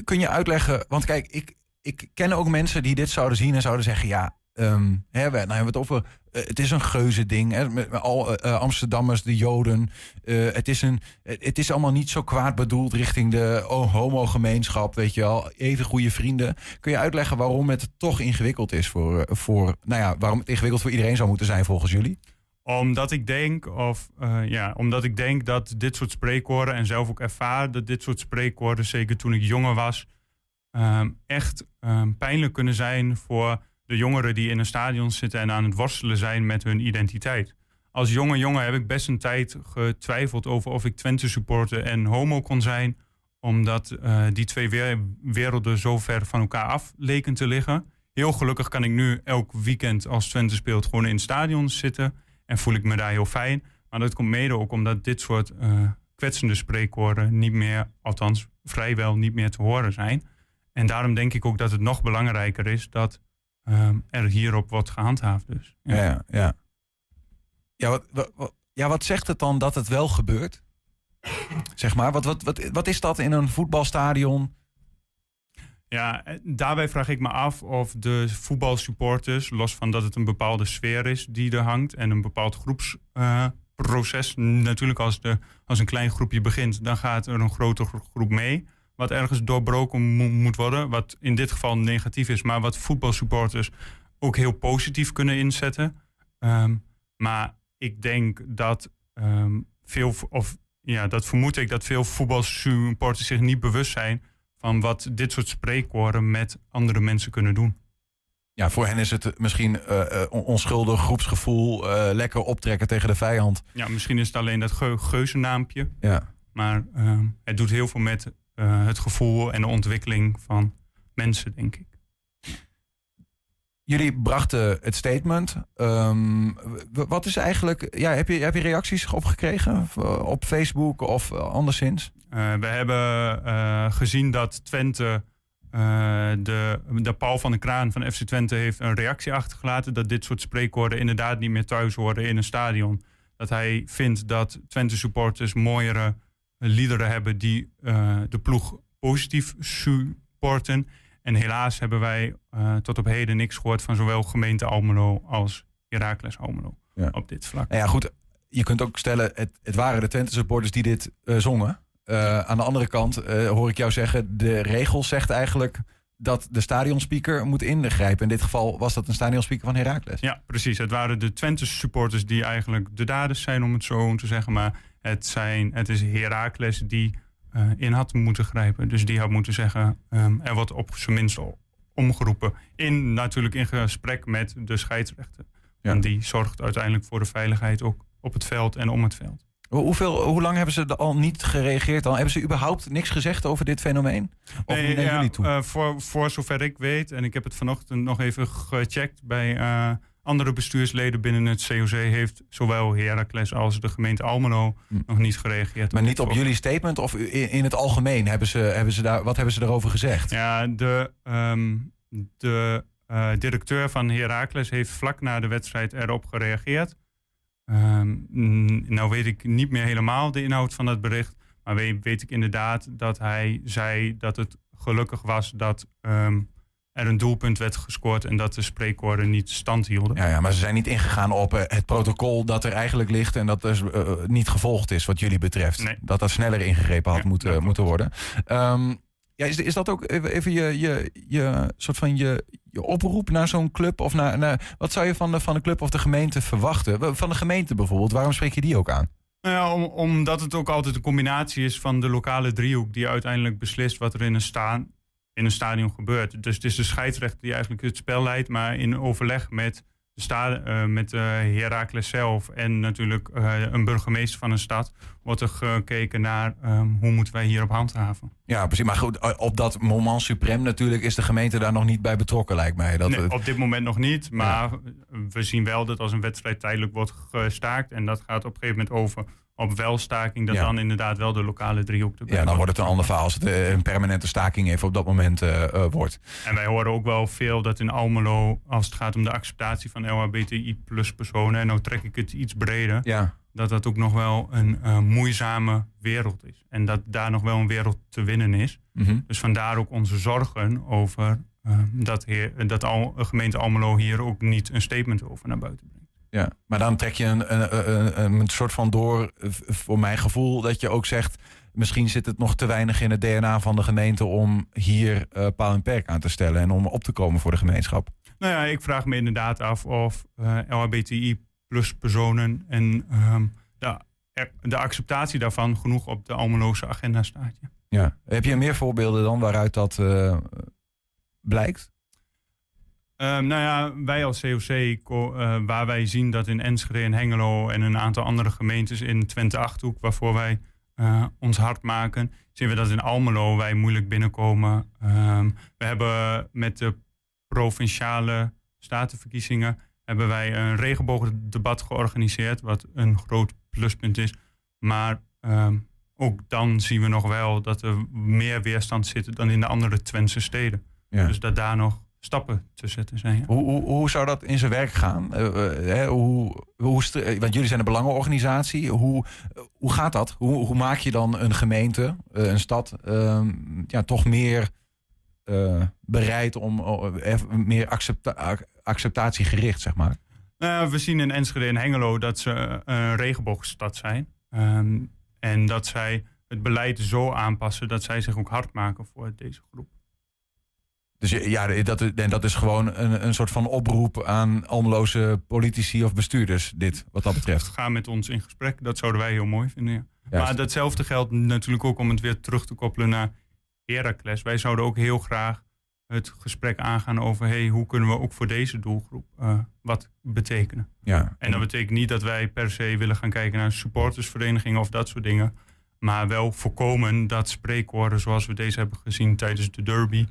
[SPEAKER 1] Kun je uitleggen, want kijk, ik, ik ken ook mensen die dit zouden zien en zouden zeggen: ja, ehm, hè, we, nou het over. eh, het is een geuze ding. Hè, met, al eh, eh, Amsterdammers, de Joden. het, is een, het is allemaal niet zo kwaad bedoeld richting de oh, homo-gemeenschap. Weet je wel, even goede vrienden. Kun je uitleggen waarom het toch ingewikkeld is voor, voor. Nou ja, waarom het ingewikkeld voor iedereen zou moeten zijn volgens jullie?
[SPEAKER 8] Omdat ik denk, of ja, omdat ik denk dat dit soort spreekwoorden, en zelf ook ervaar dat dit soort spreekwoorden, zeker toen ik jonger was, ehm, echt ehm, pijnlijk kunnen zijn voor de jongeren die in een stadion zitten en aan het worstelen zijn met hun identiteit. Als jonge jongen heb ik best een tijd getwijfeld over of ik Twente supporter en homo kon zijn, omdat eh, die twee werelden zo ver van elkaar af leken te liggen. Heel gelukkig kan ik nu elk weekend als Twente speelt gewoon in het stadion zitten. En voel ik me daar heel fijn. Maar dat komt mede ook omdat dit soort eh, kwetsende spreekwoorden niet meer, althans vrijwel niet meer te horen zijn. En daarom denk ik ook dat het nog belangrijker is dat ehm, er hierop wordt gehandhaafd. Dus.
[SPEAKER 1] Ja, ja. Ja, ja, wat, wat, wat- ja, wat zegt het dan dat het wel gebeurt? Zeg maar, wat, wat, wat, wat is dat in een voetbalstadion?
[SPEAKER 8] Ja, eh, daarbij vraag ik me af of de voetbalsupporters, los van dat het een bepaalde sfeer is die er hangt en een bepaald groepsproces, natuurlijk als, de, als een klein groepje begint, dan gaat er een grotere gro- groep mee, wat ergens doorbroken mo- moet worden, wat in dit geval negatief is, maar wat voetbalsupporters ook heel positief kunnen inzetten. Ehm, maar ik denk dat ehm, veel, of ja, dat vermoed ik dat veel voetbalsupporters zich niet bewust zijn van wat dit soort spreekwoorden met andere mensen kunnen doen.
[SPEAKER 1] Ja, voor hen is het misschien eh, eh, on- onschuldig groepsgevoel, eh, lekker optrekken tegen de vijand.
[SPEAKER 8] Ja, misschien is het alleen dat ge geuzenaampje,
[SPEAKER 1] Ja.
[SPEAKER 8] maar ehm, het doet heel veel met eh, het gevoel en de ontwikkeling van mensen, denk ik.
[SPEAKER 1] Jullie brachten het statement. Ehm, wat is eigenlijk. Ja, heb, je, heb je reacties op gekregen? Op Facebook of eh, anderszins?
[SPEAKER 8] Eh, we hebben gezien dat Twente, de, de Paul van de Kraan van FC Twente heeft een reactie achtergelaten dat dit soort spreekwoorden inderdaad niet meer thuis horen in een stadion. Dat hij vindt dat Twente supporters mooiere liederen hebben die eh, de ploeg positief supporten. En helaas hebben wij eh, tot op heden niks gehoord van zowel gemeente Almelo als Heracles Almelo
[SPEAKER 1] Ja.
[SPEAKER 8] op dit vlak.
[SPEAKER 1] Nou ja, goed. Je kunt ook stellen, het, het waren de Twente supporters die dit eh, zongen. Eh, aan de andere kant eh, hoor ik jou zeggen, de regel zegt eigenlijk dat de stadionspeaker moet ingrijpen. In dit geval was dat een stadionspeaker van Heracles.
[SPEAKER 8] Ja, precies. Het waren de Twente supporters die eigenlijk de daders zijn, om het zo te zeggen. Maar het, zijn, het is Heracles die eh, in had moeten grijpen. Dus die had moeten zeggen, ehm, er wordt op zijn minst omgeroepen. In, natuurlijk in gesprek met de scheidsrechter.
[SPEAKER 1] Ja.
[SPEAKER 8] En die zorgt uiteindelijk voor de veiligheid ook op het veld en om het veld.
[SPEAKER 1] Hoe- Hoeveel, hoe lang hebben ze er al niet gereageerd? Dan? Hebben ze überhaupt niks gezegd over dit fenomeen? Of
[SPEAKER 8] Nee, ja,
[SPEAKER 1] jullie toe?
[SPEAKER 8] eh, voor, voor zover ik weet, en ik heb het vanochtend nog even gecheckt bij eh, andere bestuursleden binnen het COC, heeft zowel Heracles als de gemeente Almelo
[SPEAKER 1] Hm.
[SPEAKER 8] nog niet gereageerd.
[SPEAKER 1] maar niet op jullie statement of in, in het algemeen? Hebben ze, hebben ze daar, wat hebben ze daarover gezegd?
[SPEAKER 8] Ja, de, ehm, de eh, directeur van Heracles heeft vlak na de wedstrijd erop gereageerd. Ehm, nou weet ik niet meer helemaal de inhoud van dat bericht. Maar weet, weet ik inderdaad dat hij zei dat het gelukkig was dat ehm, er een doelpunt werd gescoord en dat de spreekwoorden niet stand hielden.
[SPEAKER 1] Ja, ja, maar ze zijn niet ingegaan op eh, het protocol dat er eigenlijk ligt en dat dus eh, niet gevolgd is wat jullie betreft.
[SPEAKER 8] Nee.
[SPEAKER 1] Dat er sneller ingegrepen had
[SPEAKER 8] Ja, dat
[SPEAKER 1] moeten, moeten worden. Ehm, ja, is, is dat ook even, even je, je, je soort van je, je oproep naar zo'n club? Of naar, naar, wat zou je van de, van de club of de gemeente verwachten? Van de gemeente bijvoorbeeld, waarom spreek je die ook aan?
[SPEAKER 8] Nou ja, om, omdat het ook altijd een combinatie is van de lokale driehoek die uiteindelijk beslist wat er in een, staan, in een stadion gebeurt. Dus het is de scheidsrechter die eigenlijk het spel leidt, maar in overleg met de sta, eh, met eh Heracles zelf en natuurlijk eh, een burgemeester van een stad wordt er gekeken naar ehm, hoe moeten wij hierop handhaven.
[SPEAKER 1] Ja, precies. Maar goed, op dat moment suprem natuurlijk is de gemeente daar nog niet bij betrokken, lijkt mij. Dat,
[SPEAKER 8] Nee,
[SPEAKER 1] het-
[SPEAKER 8] op dit moment nog niet, maar we zien wel dat als een wedstrijd tijdelijk wordt gestaakt en dat gaat op een gegeven moment over op welstaking, dat
[SPEAKER 1] Ja.
[SPEAKER 8] dan inderdaad wel de lokale driehoek erbij
[SPEAKER 1] ja, dan wordt
[SPEAKER 8] wordt
[SPEAKER 1] het een ander verhaal als het eh, een permanente staking even op dat moment eh, eh, wordt.
[SPEAKER 8] En wij horen ook wel veel dat in Almelo, als het gaat om de acceptatie van LHBTI plus personen, en nou trek ik het iets breder,
[SPEAKER 1] Ja.
[SPEAKER 8] dat dat ook nog wel een moeizame wereld is. En dat daar nog wel een wereld te winnen is.
[SPEAKER 1] Mhm.
[SPEAKER 8] Dus vandaar ook onze zorgen over dat, heer, dat al, gemeente Almelo hier ook niet een statement over naar buiten brengt.
[SPEAKER 1] Ja, maar dan trek je een, een, een, een soort van door, voor mijn gevoel, dat je ook zegt... misschien zit het nog te weinig in het DNA van de gemeente... om hier eh, paal en perk aan te stellen en om op te komen voor de gemeenschap.
[SPEAKER 8] Nou ja, ik vraag me inderdaad af of eh LHBTI plus personen en ehm, de, de acceptatie daarvan genoeg op de Almeloze agenda staat. Ja.
[SPEAKER 1] Ja. Heb je meer voorbeelden dan waaruit dat eh, blijkt?
[SPEAKER 8] Ehm, nou ja, wij als COC, eh, waar wij zien dat in Enschede en Hengelo en een aantal andere gemeentes in Twente-Achterhoek, waarvoor wij eh, ons hard maken, zien we dat in Almelo wij moeilijk binnenkomen. Ehm, we hebben met de provinciale statenverkiezingen hebben wij een regenboogdebat georganiseerd, wat een groot pluspunt is. Maar ehm, ook dan zien we nog wel dat er meer weerstand zit dan in de andere Twentse steden.
[SPEAKER 1] Ja.
[SPEAKER 8] Dus dat daar nog stappen te zetten zijn. ja.
[SPEAKER 1] Hoe, hoe, hoe zou dat in zijn werk gaan? Eh, eh, hè, hoe, hoe, eh, want jullie zijn een belangenorganisatie. Hoe, hoe gaat dat? Hoe, hoe maak je dan een gemeente, een stad, ehm, ja, toch meer bereid om meer accepta ac- acceptatiegericht, zeg maar?
[SPEAKER 8] We zien in Enschede en Hengelo dat ze een regenboogstad zijn. Ehm, en dat zij het beleid zo aanpassen dat zij zich ook hard maken voor deze groep.
[SPEAKER 1] Dus ja, dat, en dat is gewoon een, een soort van oproep aan almeloze politici of bestuurders, dit, wat dat betreft.
[SPEAKER 8] Ga met ons in gesprek, dat zouden wij heel mooi vinden. Ja.
[SPEAKER 1] Juist.
[SPEAKER 8] Maar datzelfde geldt natuurlijk ook om het weer terug te koppelen naar Heracles. Wij zouden ook heel graag het gesprek aangaan over hey, hoe kunnen we ook voor deze doelgroep eh, wat betekenen.
[SPEAKER 1] Ja.
[SPEAKER 8] En dat betekent niet dat wij per se willen gaan kijken naar supportersverenigingen of dat soort dingen. Maar wel voorkomen dat spreekwoorden zoals we deze hebben gezien tijdens de derby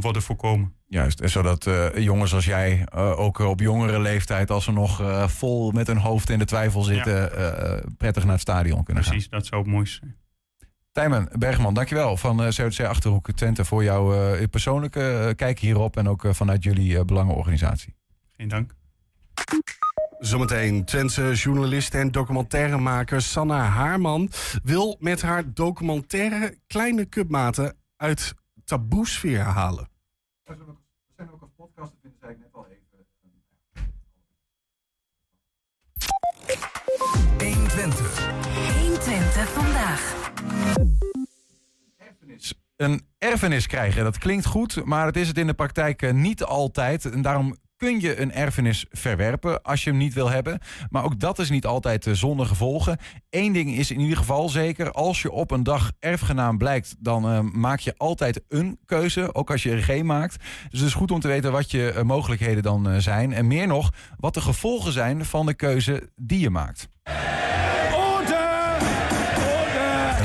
[SPEAKER 8] worden voorkomen.
[SPEAKER 1] Juist, en zodat eh, jongens als jij eh, ook op jongere leeftijd, als ze nog eh, vol met hun hoofd in de twijfel zitten, eh, prettig naar het stadion kunnen
[SPEAKER 8] Precies, dat zou het mooiste zijn.
[SPEAKER 1] gaan. Tijmen Bergman, dankjewel van eh COC Achterhoek Twente voor jouw eh, persoonlijke eh, kijk hierop en ook eh, vanuit jullie eh, belangenorganisatie.
[SPEAKER 8] Geen dank.
[SPEAKER 2] Zometeen Twentse journalist en documentairemaker Sanna Haarman wil met haar documentaire kleine cupmaten uit taboesfeer halen.
[SPEAKER 1] We zijn ook als podcast vinden, zei ik net al even.
[SPEAKER 9] 120.
[SPEAKER 4] 120 vandaag.
[SPEAKER 1] Een erfenis krijgen, dat klinkt goed, maar het is het in de praktijk eh, niet altijd. En daarom kun je een erfenis verwerpen als je hem niet wil hebben. Maar ook dat is niet altijd eh, zonder gevolgen. Eén ding is in ieder geval zeker. Als je op een dag erfgenaam blijkt, dan eh, maak je altijd een keuze. Ook als je er geen maakt. Dus het is goed om te weten wat je eh, mogelijkheden dan zijn. En meer nog, wat de gevolgen zijn van de keuze die je maakt.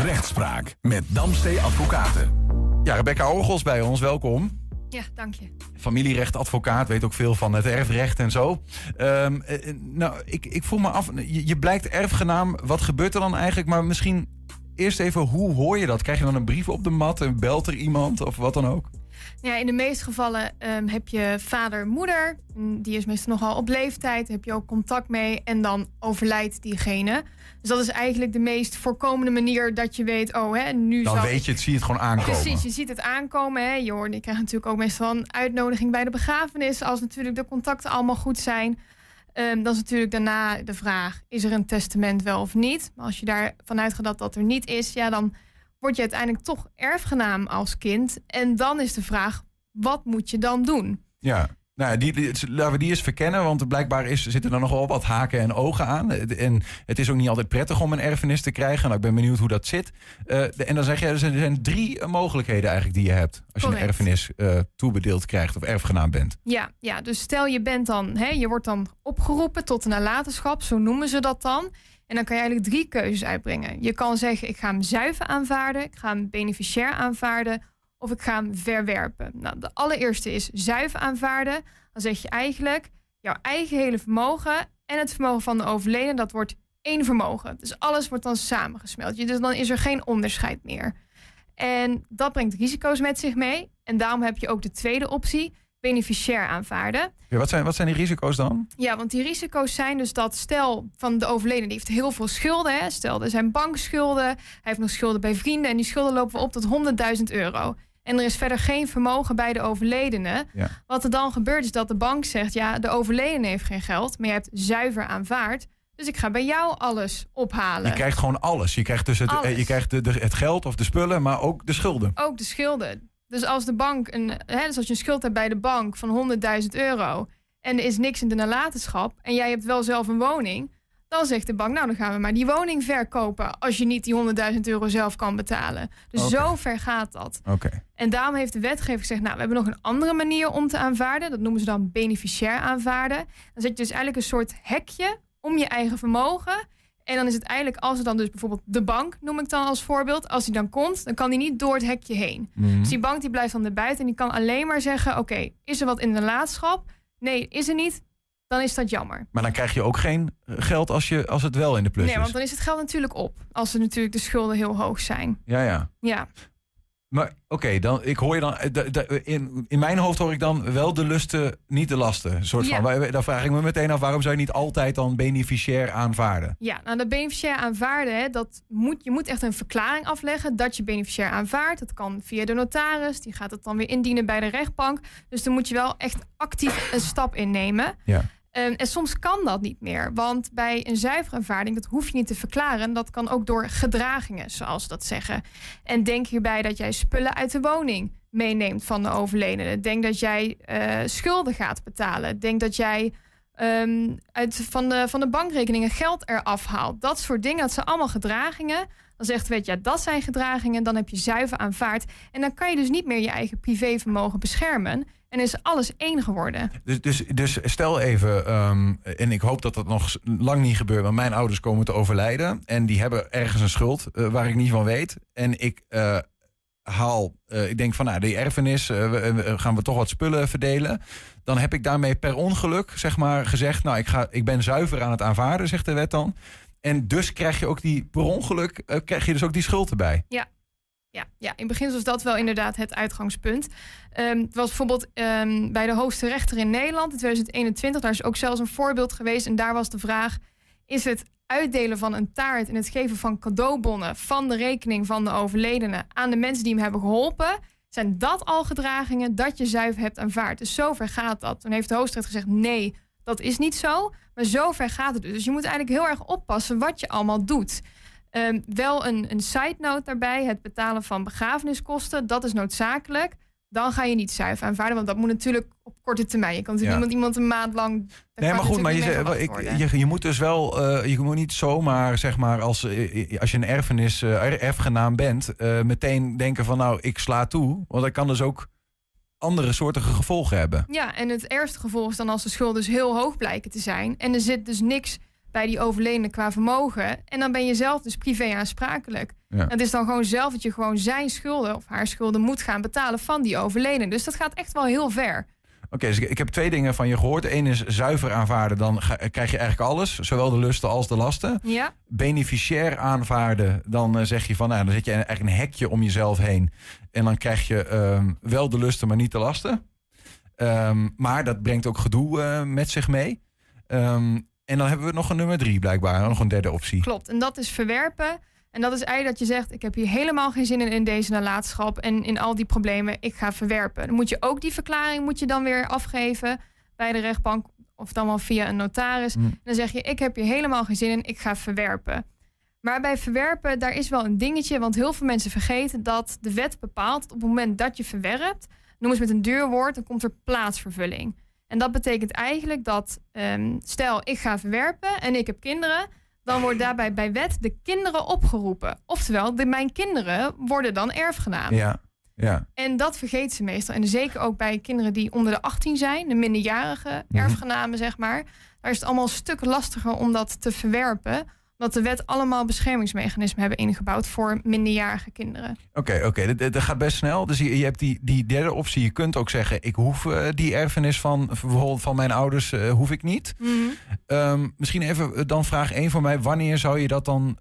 [SPEAKER 9] Rechtspraak met Damstee Advocaten.
[SPEAKER 1] Ja, Rebecca Orgels bij ons, welkom.
[SPEAKER 3] Ja, dank je.
[SPEAKER 1] familierechtadvocaat, weet ook veel van het erfrecht en zo. Ehm, eh, eh, nou, ik, ik voel me af, je, je blijkt erfgenaam. Wat gebeurt er dan eigenlijk? Maar misschien eerst even, hoe hoor je dat? Krijg je dan een brief op de mat en belt er iemand of wat dan ook?
[SPEAKER 3] Ja, in de meeste gevallen ehm, heb je vader, moeder. Mm, Die is meestal nogal op leeftijd. Heb je ook contact mee. En dan overlijdt diegene. Dus dat is eigenlijk de meest voorkomende manier dat je weet... oh, hè, nu
[SPEAKER 1] Dan
[SPEAKER 3] zal
[SPEAKER 1] weet je het, zie je het gewoon aankomen.
[SPEAKER 3] Precies, je ziet het aankomen. Hè. Je, hoort, je krijgt natuurlijk ook meestal een uitnodiging bij de begrafenis... als natuurlijk de contacten allemaal goed zijn. Ehm, dan is natuurlijk daarna de vraag... is er een testament wel of niet? Maar als je daarvan uitgaat dat dat er niet is... ja, dan word je uiteindelijk toch erfgenaam als kind. En dan is de vraag, wat moet je dan doen?
[SPEAKER 1] Ja. Nou, ja, die, die, laten we die eens verkennen, want blijkbaar is, zitten er nogal wat haken en ogen aan. En het is ook niet altijd prettig om een erfenis te krijgen. Nou, ik ben benieuwd hoe dat zit. Eh, de- en dan zeg je, er zijn, er zijn drie mogelijkheden eigenlijk die je hebt als je een erfenis eh, toebedeeld krijgt of erfgenaam bent.
[SPEAKER 3] Ja, ja, dus stel je bent dan, hè, je wordt dan opgeroepen tot een nalatenschap, zo noemen ze dat dan. En dan kan je eigenlijk drie keuzes uitbrengen. Je kan zeggen, ik ga hem zuiver aanvaarden, ik ga hem beneficiair aanvaarden of ik ga hem verwerpen. Nou, de allereerste is zuiver aanvaarden. Dan zeg je eigenlijk, jouw eigen hele vermogen en het vermogen van de overledene, dat wordt één vermogen. Dus alles wordt dan samengesmeld. Dus dan is er geen onderscheid meer. En dat brengt risico's met zich mee. En daarom heb je ook de tweede optie, beneficiair aanvaarden.
[SPEAKER 1] Ja, wat, zijn, wat zijn die risico's dan?
[SPEAKER 3] Ja, want die risico's zijn dus dat stel van de overledene die heeft heel veel schulden. Hè? Stel, er zijn bankschulden, hij heeft nog schulden bij vrienden en die schulden lopen op tot 100.000 euro. En er is verder geen vermogen bij de overledene.
[SPEAKER 1] Ja.
[SPEAKER 3] Wat er dan gebeurt is dat de bank zegt: ja, de overledene heeft geen geld, maar je hebt zuiver aanvaard. Dus ik ga bij jou alles ophalen.
[SPEAKER 1] Je krijgt gewoon alles. Je krijgt dus het, eh,
[SPEAKER 3] Alles.
[SPEAKER 1] je krijgt de, de- het geld of de spullen, maar ook de schulden.
[SPEAKER 3] Ook de schulden. Dus als de bank een, hè, dus als je een schuld hebt bij de bank van 100.000 euro en er is niks in de nalatenschap en jij hebt wel zelf een woning, dan zegt de bank, nou dan gaan we maar die woning verkopen als je niet die 100.000 euro zelf kan betalen. Dus zo ver gaat dat.
[SPEAKER 1] Oké.
[SPEAKER 3] En daarom heeft de wetgever gezegd, nou we hebben nog een andere manier om te aanvaarden. Dat noemen ze dan beneficiair aanvaarden. Dan zet je dus eigenlijk een soort hekje om je eigen vermogen. En dan is het eigenlijk, als er dan dus bijvoorbeeld de bank, noem ik dan als voorbeeld, als die dan komt, dan kan die niet door het hekje heen.
[SPEAKER 1] Mhm.
[SPEAKER 3] Dus die bank die blijft dan erbuiten en die kan alleen maar zeggen, oké, is er wat in de laadschap? Nee, is er niet? Dan is dat jammer.
[SPEAKER 1] Maar dan krijg je ook geen eh, geld als, je, als het wel in de plus
[SPEAKER 3] nee,
[SPEAKER 1] is.
[SPEAKER 3] want dan is het geld natuurlijk op. Als er natuurlijk de schulden heel hoog zijn.
[SPEAKER 1] Ja, ja.
[SPEAKER 3] Ja,
[SPEAKER 1] Maar oké, dan ik hoor je dan. eh, in, in mijn hoofd hoor ik dan wel de lusten, niet de lasten. Een soort
[SPEAKER 3] Ja.
[SPEAKER 1] van. Dan vraag ik me meteen af, waarom zou je niet altijd dan beneficiair aanvaarden?
[SPEAKER 3] ja nou de beneficiair aanvaarden, hè, dat moet, je moet echt een verklaring afleggen dat je beneficiair aanvaardt. Dat kan via de notaris, die gaat het dan weer indienen bij de rechtbank. Dus dan moet je wel echt actief een stap innemen.
[SPEAKER 1] Ja.
[SPEAKER 3] Ehm, en soms kan dat niet meer, want bij een zuivere aanvaarding, dat hoef je niet te verklaren. Dat kan ook door gedragingen, zoals ze dat zeggen. En denk hierbij dat jij spullen uit de woning meeneemt van de overledene. Denk dat jij eh, schulden gaat betalen. Denk dat jij ehm, uit, van, de, van de bankrekeningen geld eraf haalt. Dat soort dingen, dat zijn allemaal gedragingen. Dan zegt weet je, ja, dat zijn gedragingen. Dan heb je zuiver aanvaard. En dan kan je dus niet meer je eigen privévermogen beschermen. En is alles één geworden.
[SPEAKER 1] Dus, dus, dus stel even, ehm, en ik hoop dat dat nog lang niet gebeurt, want mijn ouders komen te overlijden en die hebben ergens een schuld eh, waar ik niet van weet. En ik eh, haal, eh, ik denk van nou, die erfenis, gaan we toch wat spullen verdelen. Dan heb ik daarmee per ongeluk, zeg maar, gezegd, nou, ik, ga, ik ben zuiver aan het aanvaarden, zegt de wet dan. En dus krijg je ook die, per ongeluk, eh, krijg je dus ook die schuld erbij.
[SPEAKER 3] Ja, ja, in begin was dat wel inderdaad het uitgangspunt. Ehm, het was bijvoorbeeld ehm, bij de hoogste rechter in Nederland in 2021. Daar is ook zelfs een voorbeeld geweest. En daar was de vraag: is het uitdelen van een taart en het geven van cadeaubonnen van de rekening van de overledene aan de mensen die hem hebben geholpen? Zijn dat al gedragingen dat je zuiver hebt aanvaard? Dus zover gaat dat. Toen heeft de hoogstrechter gezegd: nee, dat is niet zo. Maar zover gaat het dus. Dus je moet eigenlijk heel erg oppassen wat je allemaal doet. Ehm, wel een, een side note daarbij: het betalen van begrafeniskosten, dat is noodzakelijk. Dan ga je niet zuiver aanvaarden, want dat moet natuurlijk op korte termijn. Je kan natuurlijk
[SPEAKER 1] Ja.
[SPEAKER 3] iemand een maand lang.
[SPEAKER 1] Nee, maar goed, maar je, zegt- ik, je, je moet dus wel, eh, je moet niet zomaar, zeg maar, als, eh, als je een erfenis, eh, er- erfgenaam bent, eh, meteen denken van nou, ik sla toe. Want dat kan dus ook andere soortige gevolgen hebben.
[SPEAKER 3] Ja, en het ergste gevolg is dan als de schulden dus heel hoog blijken te zijn. En er zit dus niks bij die overledene qua vermogen. En dan ben je zelf dus privé aansprakelijk.
[SPEAKER 1] Ja.
[SPEAKER 3] Het is dan gewoon zelf dat je gewoon zijn schulden of haar schulden moet gaan betalen van die overledene. Dus dat gaat echt wel heel ver.
[SPEAKER 1] Oké, dus ik, ik heb twee dingen van je gehoord. Eén is zuiver aanvaarden, dan ga- krijg je eigenlijk alles. Zowel de lusten als de lasten.
[SPEAKER 3] Ja,
[SPEAKER 1] Beneficiair aanvaarden, dan eh, zeg je van, nou, dan zet je eigenlijk een hekje om jezelf heen. En dan krijg je ehm, wel de lusten, maar niet de lasten. Ehm, maar dat brengt ook gedoe eh, met zich mee. Ehm, en dan hebben we nog een nummer drie blijkbaar, nog een derde optie.
[SPEAKER 3] klopt. En dat is verwerpen. En dat is eigenlijk dat je zegt: Ik heb hier helemaal geen zin in, in deze nalatenschap en in al die problemen. Ik ga verwerpen. Dan moet je ook die verklaring moet je dan weer afgeven bij de rechtbank. Of dan wel via een notaris.
[SPEAKER 1] Mm.
[SPEAKER 3] En dan zeg je: Ik heb hier helemaal geen zin in. Ik ga verwerpen. Maar bij verwerpen, daar is wel een dingetje. Want heel veel mensen vergeten dat de wet bepaalt... dat op het moment dat je verwerpt... noem eens met een duur woord, dan komt er plaatsvervulling. En dat betekent eigenlijk dat... ehm, stel, ik ga verwerpen en ik heb kinderen... dan wordt daarbij bij wet de kinderen opgeroepen. Oftewel, de, mijn kinderen worden dan erfgenaam.
[SPEAKER 1] Ja, ja.
[SPEAKER 3] En dat vergeet ze meestal. En zeker ook bij kinderen die onder de 18 zijn, de minderjarige
[SPEAKER 1] Mhm.
[SPEAKER 3] erfgenamen, zeg maar. Daar is het allemaal een stuk lastiger om dat te verwerpen. Omdat de wet allemaal beschermingsmechanismen hebben ingebouwd voor minderjarige kinderen.
[SPEAKER 1] Oké, oké, dat, dat gaat best snel. Dus je, je hebt die, die derde optie. Je kunt ook zeggen, ik hoef eh, die erfenis van bijvoorbeeld van mijn ouders, eh, hoef ik niet. Ehm, misschien even eh, dan vraag één voor mij. Wanneer zou je dat dan...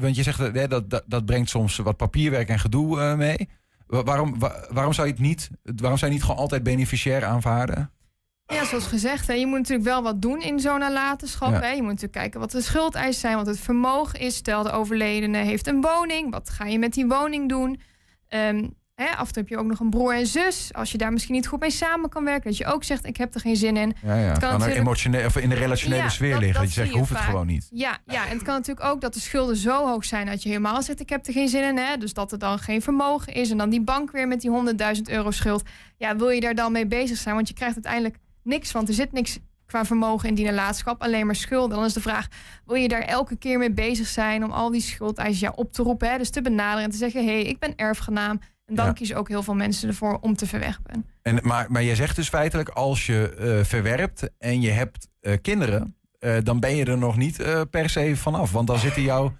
[SPEAKER 1] want je zegt, eh, dat, dat, dat brengt soms wat papierwerk en gedoe mee. Wa- Waarom, wa- waarom, zou je het niet, waarom zou je niet gewoon altijd beneficiair aanvaarden?
[SPEAKER 3] Ja, zoals gezegd, hè, je moet natuurlijk wel wat doen in zo'n nalatenschap.
[SPEAKER 1] Ja.
[SPEAKER 3] Hè. Je moet natuurlijk kijken wat de schuldeisen zijn, wat het vermogen is. Stel, de overledene heeft een woning. Wat ga je met die woning doen? Ehm, hè, af en toe heb je ook nog een broer en zus. Als je daar misschien niet goed mee samen kan werken. Dat je ook zegt, ik heb er geen zin in.
[SPEAKER 1] Ja, ja.
[SPEAKER 3] Het
[SPEAKER 1] Kan, er
[SPEAKER 3] natuurlijk-
[SPEAKER 1] emotioneel, of in de relationele
[SPEAKER 3] Ja,
[SPEAKER 1] sfeer liggen. Dat,
[SPEAKER 3] dat
[SPEAKER 1] je zegt,
[SPEAKER 3] zie
[SPEAKER 1] ik hoef het gewoon niet.
[SPEAKER 3] Ja, ja, en het kan natuurlijk ook dat de schulden zo hoog zijn dat je helemaal zegt: Ik heb er geen zin in. Hè? Dus dat er dan geen vermogen is. En dan die bank weer met die 100.000 euro schuld. Ja, wil je daar dan mee bezig zijn? Want je krijgt uiteindelijk niks, want er zit niks qua vermogen in die nalatenschap, alleen maar schulden. Dan is de vraag: wil je daar elke keer mee bezig zijn om al die schuldeisen ja, op te roepen? Hè? Dus te benaderen en te zeggen: hé, hey, ik ben erfgenaam. En dan
[SPEAKER 1] Ja.
[SPEAKER 3] kiezen ook heel veel mensen ervoor om te verwerpen.
[SPEAKER 1] En, maar, maar je zegt dus feitelijk, als je eh, verwerpt en je hebt eh, kinderen, eh, dan ben je er nog niet per se vanaf. Want dan zitten jouw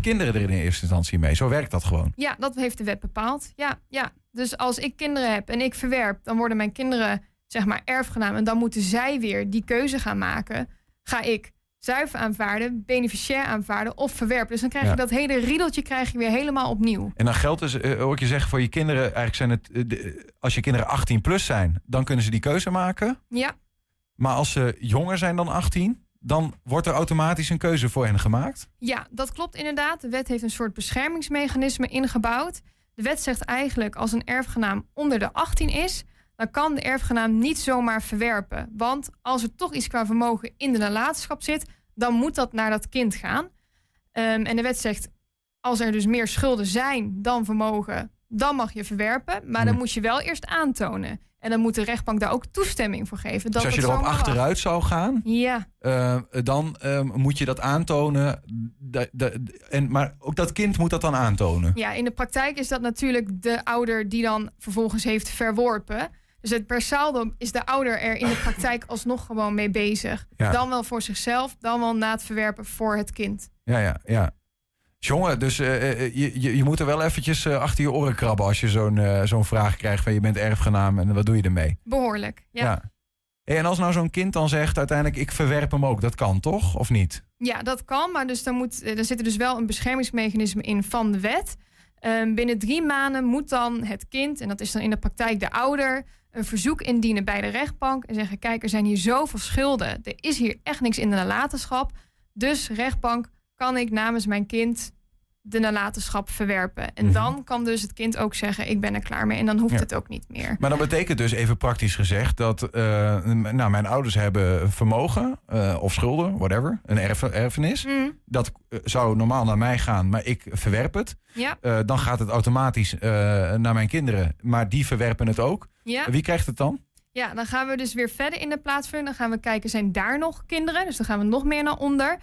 [SPEAKER 1] kinderen er in eerste instantie mee. Zo werkt dat gewoon.
[SPEAKER 3] Ja, dat heeft de wet bepaald. Ja, ja. Dus als ik kinderen heb en ik verwerp, dan worden mijn kinderen zeg maar erfgenaam. En dan moeten zij weer die keuze gaan maken. Ga ik zuiver aanvaarden, beneficiair aanvaarden of verwerpen? Dus dan krijg je
[SPEAKER 1] Ja.
[SPEAKER 3] dat hele riedeltje krijg je weer helemaal opnieuw.
[SPEAKER 1] En dan geldt dus, eh, hoor ik je zeggen, voor je kinderen, eigenlijk zijn het, eh, de- als je kinderen 18 plus zijn, dan kunnen ze die keuze maken.
[SPEAKER 3] Ja,
[SPEAKER 1] Maar als ze jonger zijn dan 18, dan wordt er automatisch een keuze voor hen gemaakt.
[SPEAKER 3] ja, dat klopt inderdaad. De wet heeft een soort beschermingsmechanisme ingebouwd. De wet zegt eigenlijk als een erfgenaam onder de 18 is, dan kan de erfgenaam niet zomaar verwerpen. Want als er toch iets qua vermogen in de nalatenschap zit, dan moet dat naar dat kind gaan. Ehm, en de wet zegt, als er dus meer schulden zijn dan vermogen, dan mag je verwerpen. Maar dan
[SPEAKER 1] Hmm.
[SPEAKER 3] moet je wel eerst aantonen. En dan moet de rechtbank daar ook toestemming voor geven. Dat
[SPEAKER 1] dus als je erop
[SPEAKER 3] mag.
[SPEAKER 1] achteruit zou gaan,
[SPEAKER 3] Ja,
[SPEAKER 1] eh, dan eh, moet je dat aantonen. En, maar ook dat kind moet dat dan aantonen.
[SPEAKER 3] Ja, in de praktijk is dat natuurlijk de ouder die dan vervolgens heeft verworpen. Dus het per saldo is de ouder er in de praktijk alsnog gewoon mee bezig.
[SPEAKER 1] Ja.
[SPEAKER 3] Dan wel voor zichzelf, dan wel na het verwerpen voor het kind.
[SPEAKER 1] Ja, ja, ja. Jongen, dus eh, eh, je, je, je moet er wel eventjes eh, achter je oren krabben als je zo'n eh, zo'n vraag krijgt van je bent erfgenaam en wat doe je ermee?
[SPEAKER 3] Behoorlijk, ja. ja.
[SPEAKER 1] Hey, en als nou zo'n kind dan zegt uiteindelijk ik verwerp hem ook, dat kan toch? Of niet?
[SPEAKER 3] dat kan, maar dus dan moet, eh, er zit er dus wel een beschermingsmechanisme in van de wet. Ehm, binnen drie maanden moet dan het kind, en dat is dan in de praktijk de ouder, een verzoek indienen bij de rechtbank en zeggen: Kijk, er zijn hier zoveel schulden. Er is hier echt niks in de nalatenschap. Dus rechtbank, kan ik namens mijn kind de nalatenschap verwerpen? En
[SPEAKER 1] Mhm.
[SPEAKER 3] dan kan dus het kind ook zeggen: Ik ben er klaar mee. En dan hoeft
[SPEAKER 1] Ja.
[SPEAKER 3] het ook niet meer.
[SPEAKER 1] Maar dat betekent dus even praktisch gezegd dat eh, nou, mijn ouders hebben vermogen eh, of schulden, whatever, een erf erfenis.
[SPEAKER 3] Mm,
[SPEAKER 1] Dat eh, zou normaal naar mij gaan, maar ik verwerp het.
[SPEAKER 3] ja,
[SPEAKER 1] dan gaat het automatisch naar mijn kinderen, maar die verwerpen het ook.
[SPEAKER 3] ja.
[SPEAKER 1] Wie krijgt het dan?
[SPEAKER 3] Ja, dan gaan we dus weer verder in de plaatsvulling. Dan gaan we kijken, zijn daar nog kinderen? Dus dan gaan we nog meer naar onder.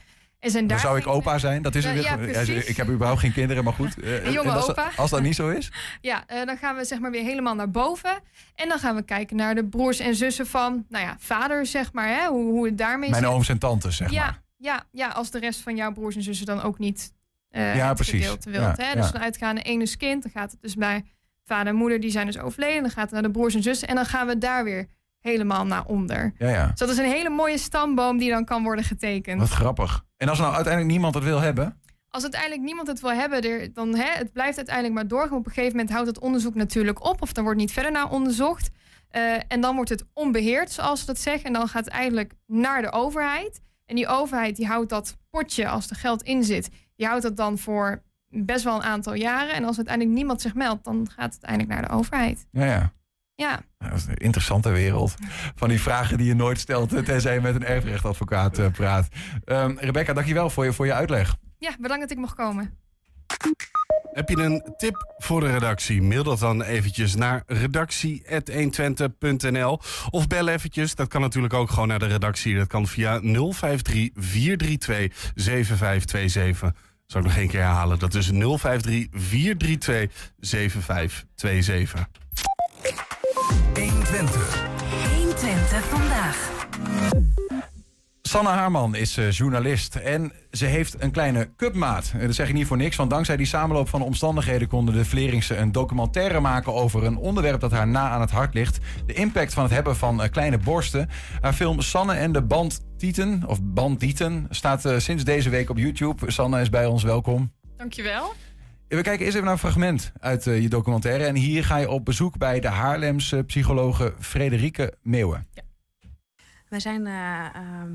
[SPEAKER 3] En zijn
[SPEAKER 1] Dan
[SPEAKER 3] daar
[SPEAKER 1] zou ik opa zijn. Dat is
[SPEAKER 3] Ja, ja,
[SPEAKER 1] weer.
[SPEAKER 3] precies.
[SPEAKER 1] ik heb überhaupt geen kinderen, maar goed. Eh,
[SPEAKER 3] jonge
[SPEAKER 1] als,
[SPEAKER 3] opa.
[SPEAKER 1] als dat niet zo is?
[SPEAKER 3] Ja, eh, dan gaan we zeg maar weer helemaal naar boven. En dan gaan we kijken naar de broers en zussen van, nou ja, vader zeg maar, hè, hoe, hoe het daarmee
[SPEAKER 1] Mijn
[SPEAKER 3] zit.
[SPEAKER 1] ooms en tantes, zeg
[SPEAKER 3] ja,
[SPEAKER 1] maar.
[SPEAKER 3] ja, ja, als de rest van jouw broers en zussen dan ook niet eh
[SPEAKER 1] Ja,
[SPEAKER 3] het
[SPEAKER 1] precies.
[SPEAKER 3] wilt.
[SPEAKER 1] Ja,
[SPEAKER 3] hè? Dus dan uitgaande één is kind, dan gaat het dus bij vader en moeder, die zijn dus overleden. Dan gaat het naar de broers en zussen en dan gaan we daar weer helemaal naar onder.
[SPEAKER 1] Ja, ja.
[SPEAKER 3] Dus dat is een hele mooie stamboom die dan kan worden getekend.
[SPEAKER 1] Wat grappig. En als nou uiteindelijk niemand het wil hebben?
[SPEAKER 3] Als uiteindelijk niemand het wil hebben, er, dan hè, het blijft uiteindelijk maar doorgaan. Op een gegeven moment houdt het onderzoek natuurlijk op, of er wordt niet verder naar onderzocht. Eh, en dan wordt het onbeheerd, zoals ze dat zeggen. En dan gaat het eigenlijk naar de overheid. En die overheid die houdt dat potje, als er geld in zit, die houdt dat dan voor best wel een aantal jaren. En als uiteindelijk niemand zich meldt, dan gaat het uiteindelijk naar de overheid.
[SPEAKER 1] Ja, ja.
[SPEAKER 3] Ja,
[SPEAKER 1] Dat is een interessante wereld. Van die vragen die je nooit stelt, tenzij je met een erfrechtadvocaat eh, praat. Ehm Rebecca, dankjewel voor je, voor je uitleg.
[SPEAKER 3] ja bedankt dat ik mocht komen.
[SPEAKER 2] Heb je een tip voor de redactie? Mail dat dan eventjes naar redactie.120.nl of bel eventjes. Dat kan natuurlijk ook gewoon naar de redactie. Dat kan via 053 432 7527. Zal ik nog één keer herhalen. Dat is 053 432 7527.
[SPEAKER 9] 120.
[SPEAKER 4] 120 vandaag.
[SPEAKER 1] Sanne Haarman is eh, journalist en ze heeft een kleine cupmaat. En dat zeg ik niet voor niks, want dankzij die samenloop van omstandigheden... konden de Vleringse een documentaire maken over een onderwerp dat haar na aan het hart ligt. De impact van het hebben van eh, kleine borsten. Haar film Sanne en de Bandtieten, of Bandieten, staat eh, sinds deze week op YouTube. Sanne is bij ons, welkom.
[SPEAKER 10] Dankjewel.
[SPEAKER 1] We kijken eerst even naar een fragment uit eh, je documentaire. En hier ga je op bezoek bij de Haarlemse psychologe Frederike Meeuwen.
[SPEAKER 10] Wij zijn eh, ehm,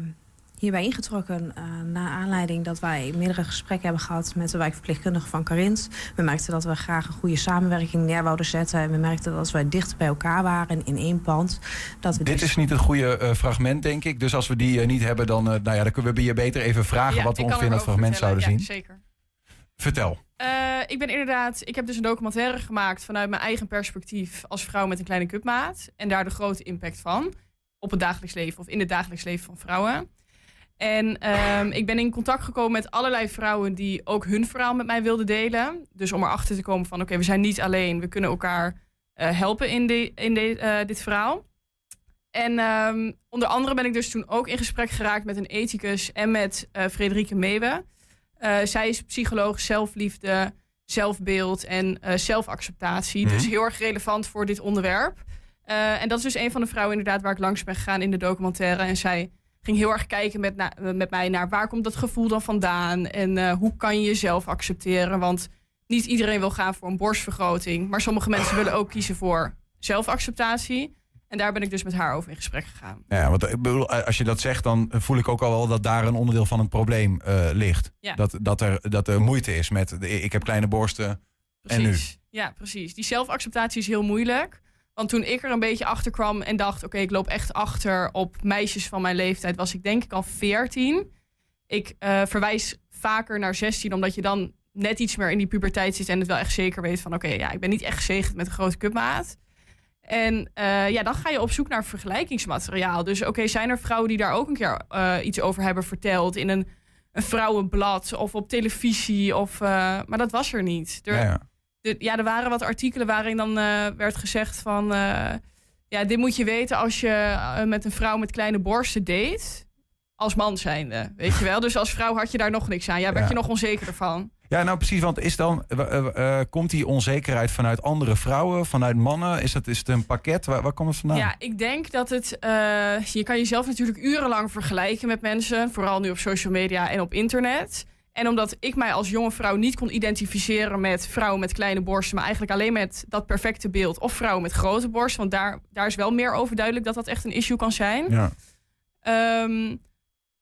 [SPEAKER 10] hierbij ingetrokken uh, na aanleiding dat wij meerdere gesprekken hebben gehad met de wijkverpleegkundige van Carins. We merkten dat we graag een goede samenwerking neer wouden zetten. En we merkten dat als wij dicht bij elkaar waren in één pand. Dat we
[SPEAKER 1] Dit
[SPEAKER 10] dus-
[SPEAKER 1] is niet het goede eh, fragment, denk ik. Dus als we die eh, niet hebben, dan, eh, nou ja, dan kunnen we je beter even vragen
[SPEAKER 11] Ja,
[SPEAKER 1] wat we ongeveer in dat fragment zouden
[SPEAKER 11] vertellen.
[SPEAKER 1] zien.
[SPEAKER 11] Ja, zeker.
[SPEAKER 1] Vertel.
[SPEAKER 11] Eh, ik ben inderdaad, ik heb dus een documentaire gemaakt vanuit mijn eigen perspectief als vrouw met een kleine cupmaat. En daar de grote impact van op het dagelijks leven of in het dagelijks leven van vrouwen. En ehm, ik ben in contact gekomen met allerlei vrouwen die ook hun verhaal met mij wilden delen. Dus om erachter te komen van oké, we zijn niet alleen, we kunnen elkaar eh, helpen in, in eh, dit verhaal. En ehm, onder andere ben ik dus toen ook in gesprek geraakt met een ethicus en met Frederike Meeuwen. Eh, zij is psycholoog zelfliefde, zelfbeeld en eh, zelfacceptatie.
[SPEAKER 12] Mhm.
[SPEAKER 11] Dus heel erg relevant voor dit onderwerp. Eh, en dat is dus een van de vrouwen inderdaad waar ik langs ben gegaan in de documentaire. En zij ging heel erg kijken met, na- met mij naar waar komt dat gevoel dan vandaan? En hoe kan je jezelf accepteren? Want niet iedereen wil gaan voor een borstvergroting. Maar sommige mensen willen ook kiezen voor zelfacceptatie. En daar ben ik dus met haar over in gesprek gegaan.
[SPEAKER 1] Ja, want ik bedoel, eh, als je dat zegt, dan voel ik ook al wel dat daar een onderdeel van het probleem eh, ligt.
[SPEAKER 11] Ja.
[SPEAKER 1] Dat, dat, er, dat er moeite is met, de- ik heb kleine borsten en nu.
[SPEAKER 11] Precies. Ja, precies. Die zelfacceptatie is heel moeilijk. Want toen ik er een beetje achter kwam en dacht: oké, ik loop echt achter op meisjes van mijn leeftijd, was ik denk ik al 14. Ik eh, verwijs vaker naar 16, omdat je dan net iets meer in die puberteit zit en het wel echt zeker weet van: oké, ja, ik ben niet echt gezegend met een grote cupmaat. En eh, ja, dan ga je op zoek naar vergelijkingsmateriaal. Dus oké, zijn er vrouwen die daar ook een keer eh, iets over hebben verteld in een, een vrouwenblad of op televisie? Of, eh, maar dat was er niet. Er,
[SPEAKER 1] Ja, ja.
[SPEAKER 11] de- ja, er waren wat artikelen waarin dan werd gezegd van... ja, dit moet je weten als je met een vrouw met kleine borsten date. Als man zijnde, weet je wel. Dus als vrouw had je daar nog niks aan. Ja, werd
[SPEAKER 1] Ja.
[SPEAKER 11] je nog onzekerder van.
[SPEAKER 1] Ja, nou precies, want is dan, eh, eh, eh, komt die onzekerheid vanuit andere vrouwen, vanuit mannen? Is, dat, is het een pakket? Waar, waar komt het vandaan?
[SPEAKER 11] Ja, ik denk dat het... je kan jezelf natuurlijk urenlang vergelijken met mensen. Vooral nu op social media en op internet. En omdat ik mij als jonge vrouw niet kon identificeren met vrouwen met kleine borsten... maar eigenlijk alleen met dat perfecte beeld of vrouwen met grote borsten... want daar, daar is wel meer over duidelijk dat dat echt een issue kan zijn.
[SPEAKER 1] Ja.
[SPEAKER 11] Ehm,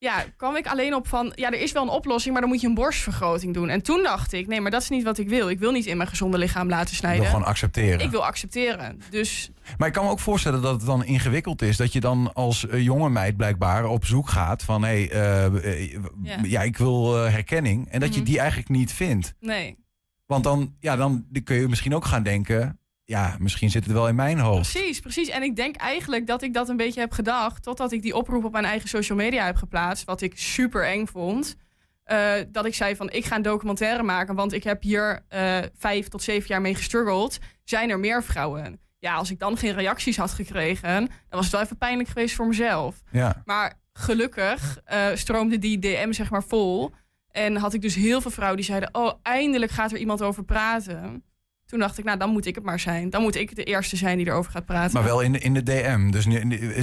[SPEAKER 11] ja, kwam ik alleen op van... ja, er is wel een oplossing, maar dan moet je een borstvergroting doen. En toen dacht ik, nee, maar dat is niet wat ik wil. Ik wil niet in mijn gezonde lichaam laten
[SPEAKER 1] Ik
[SPEAKER 11] snijden.
[SPEAKER 1] wil gewoon accepteren.
[SPEAKER 11] Ik wil accepteren. Dus
[SPEAKER 1] Maar ik kan me ook voorstellen dat het dan ingewikkeld is. Dat je dan als eh, jonge meid blijkbaar op zoek gaat van... hé, hey, eh, eh,
[SPEAKER 11] Ja.
[SPEAKER 1] ja, ik wil herkenning. En dat je
[SPEAKER 11] Mhm.
[SPEAKER 1] die eigenlijk niet vindt.
[SPEAKER 11] nee.
[SPEAKER 1] Want dan, ja, dan kun je misschien ook gaan denken... ja, misschien zit het wel in mijn hoofd.
[SPEAKER 11] Precies, precies. En ik denk eigenlijk dat ik dat een beetje heb gedacht... totdat ik die oproep op mijn eigen social media heb geplaatst... wat ik super eng vond. Eh, dat ik zei van, ik ga een documentaire maken... want ik heb hier eh, vijf tot zeven jaar mee gestruggeld. Zijn er meer vrouwen? Ja, als ik dan geen reacties had gekregen... dan was het wel even pijnlijk geweest voor mezelf.
[SPEAKER 1] Ja.
[SPEAKER 11] Maar gelukkig eh, stroomde die DM zeg maar vol... En had ik dus heel veel vrouwen die zeiden... oh, eindelijk gaat er iemand over praten. Toen dacht ik, nou, dan moet ik het maar zijn. Dan moet ik de eerste zijn die erover gaat praten.
[SPEAKER 1] Maar wel in de, in de DM. Dus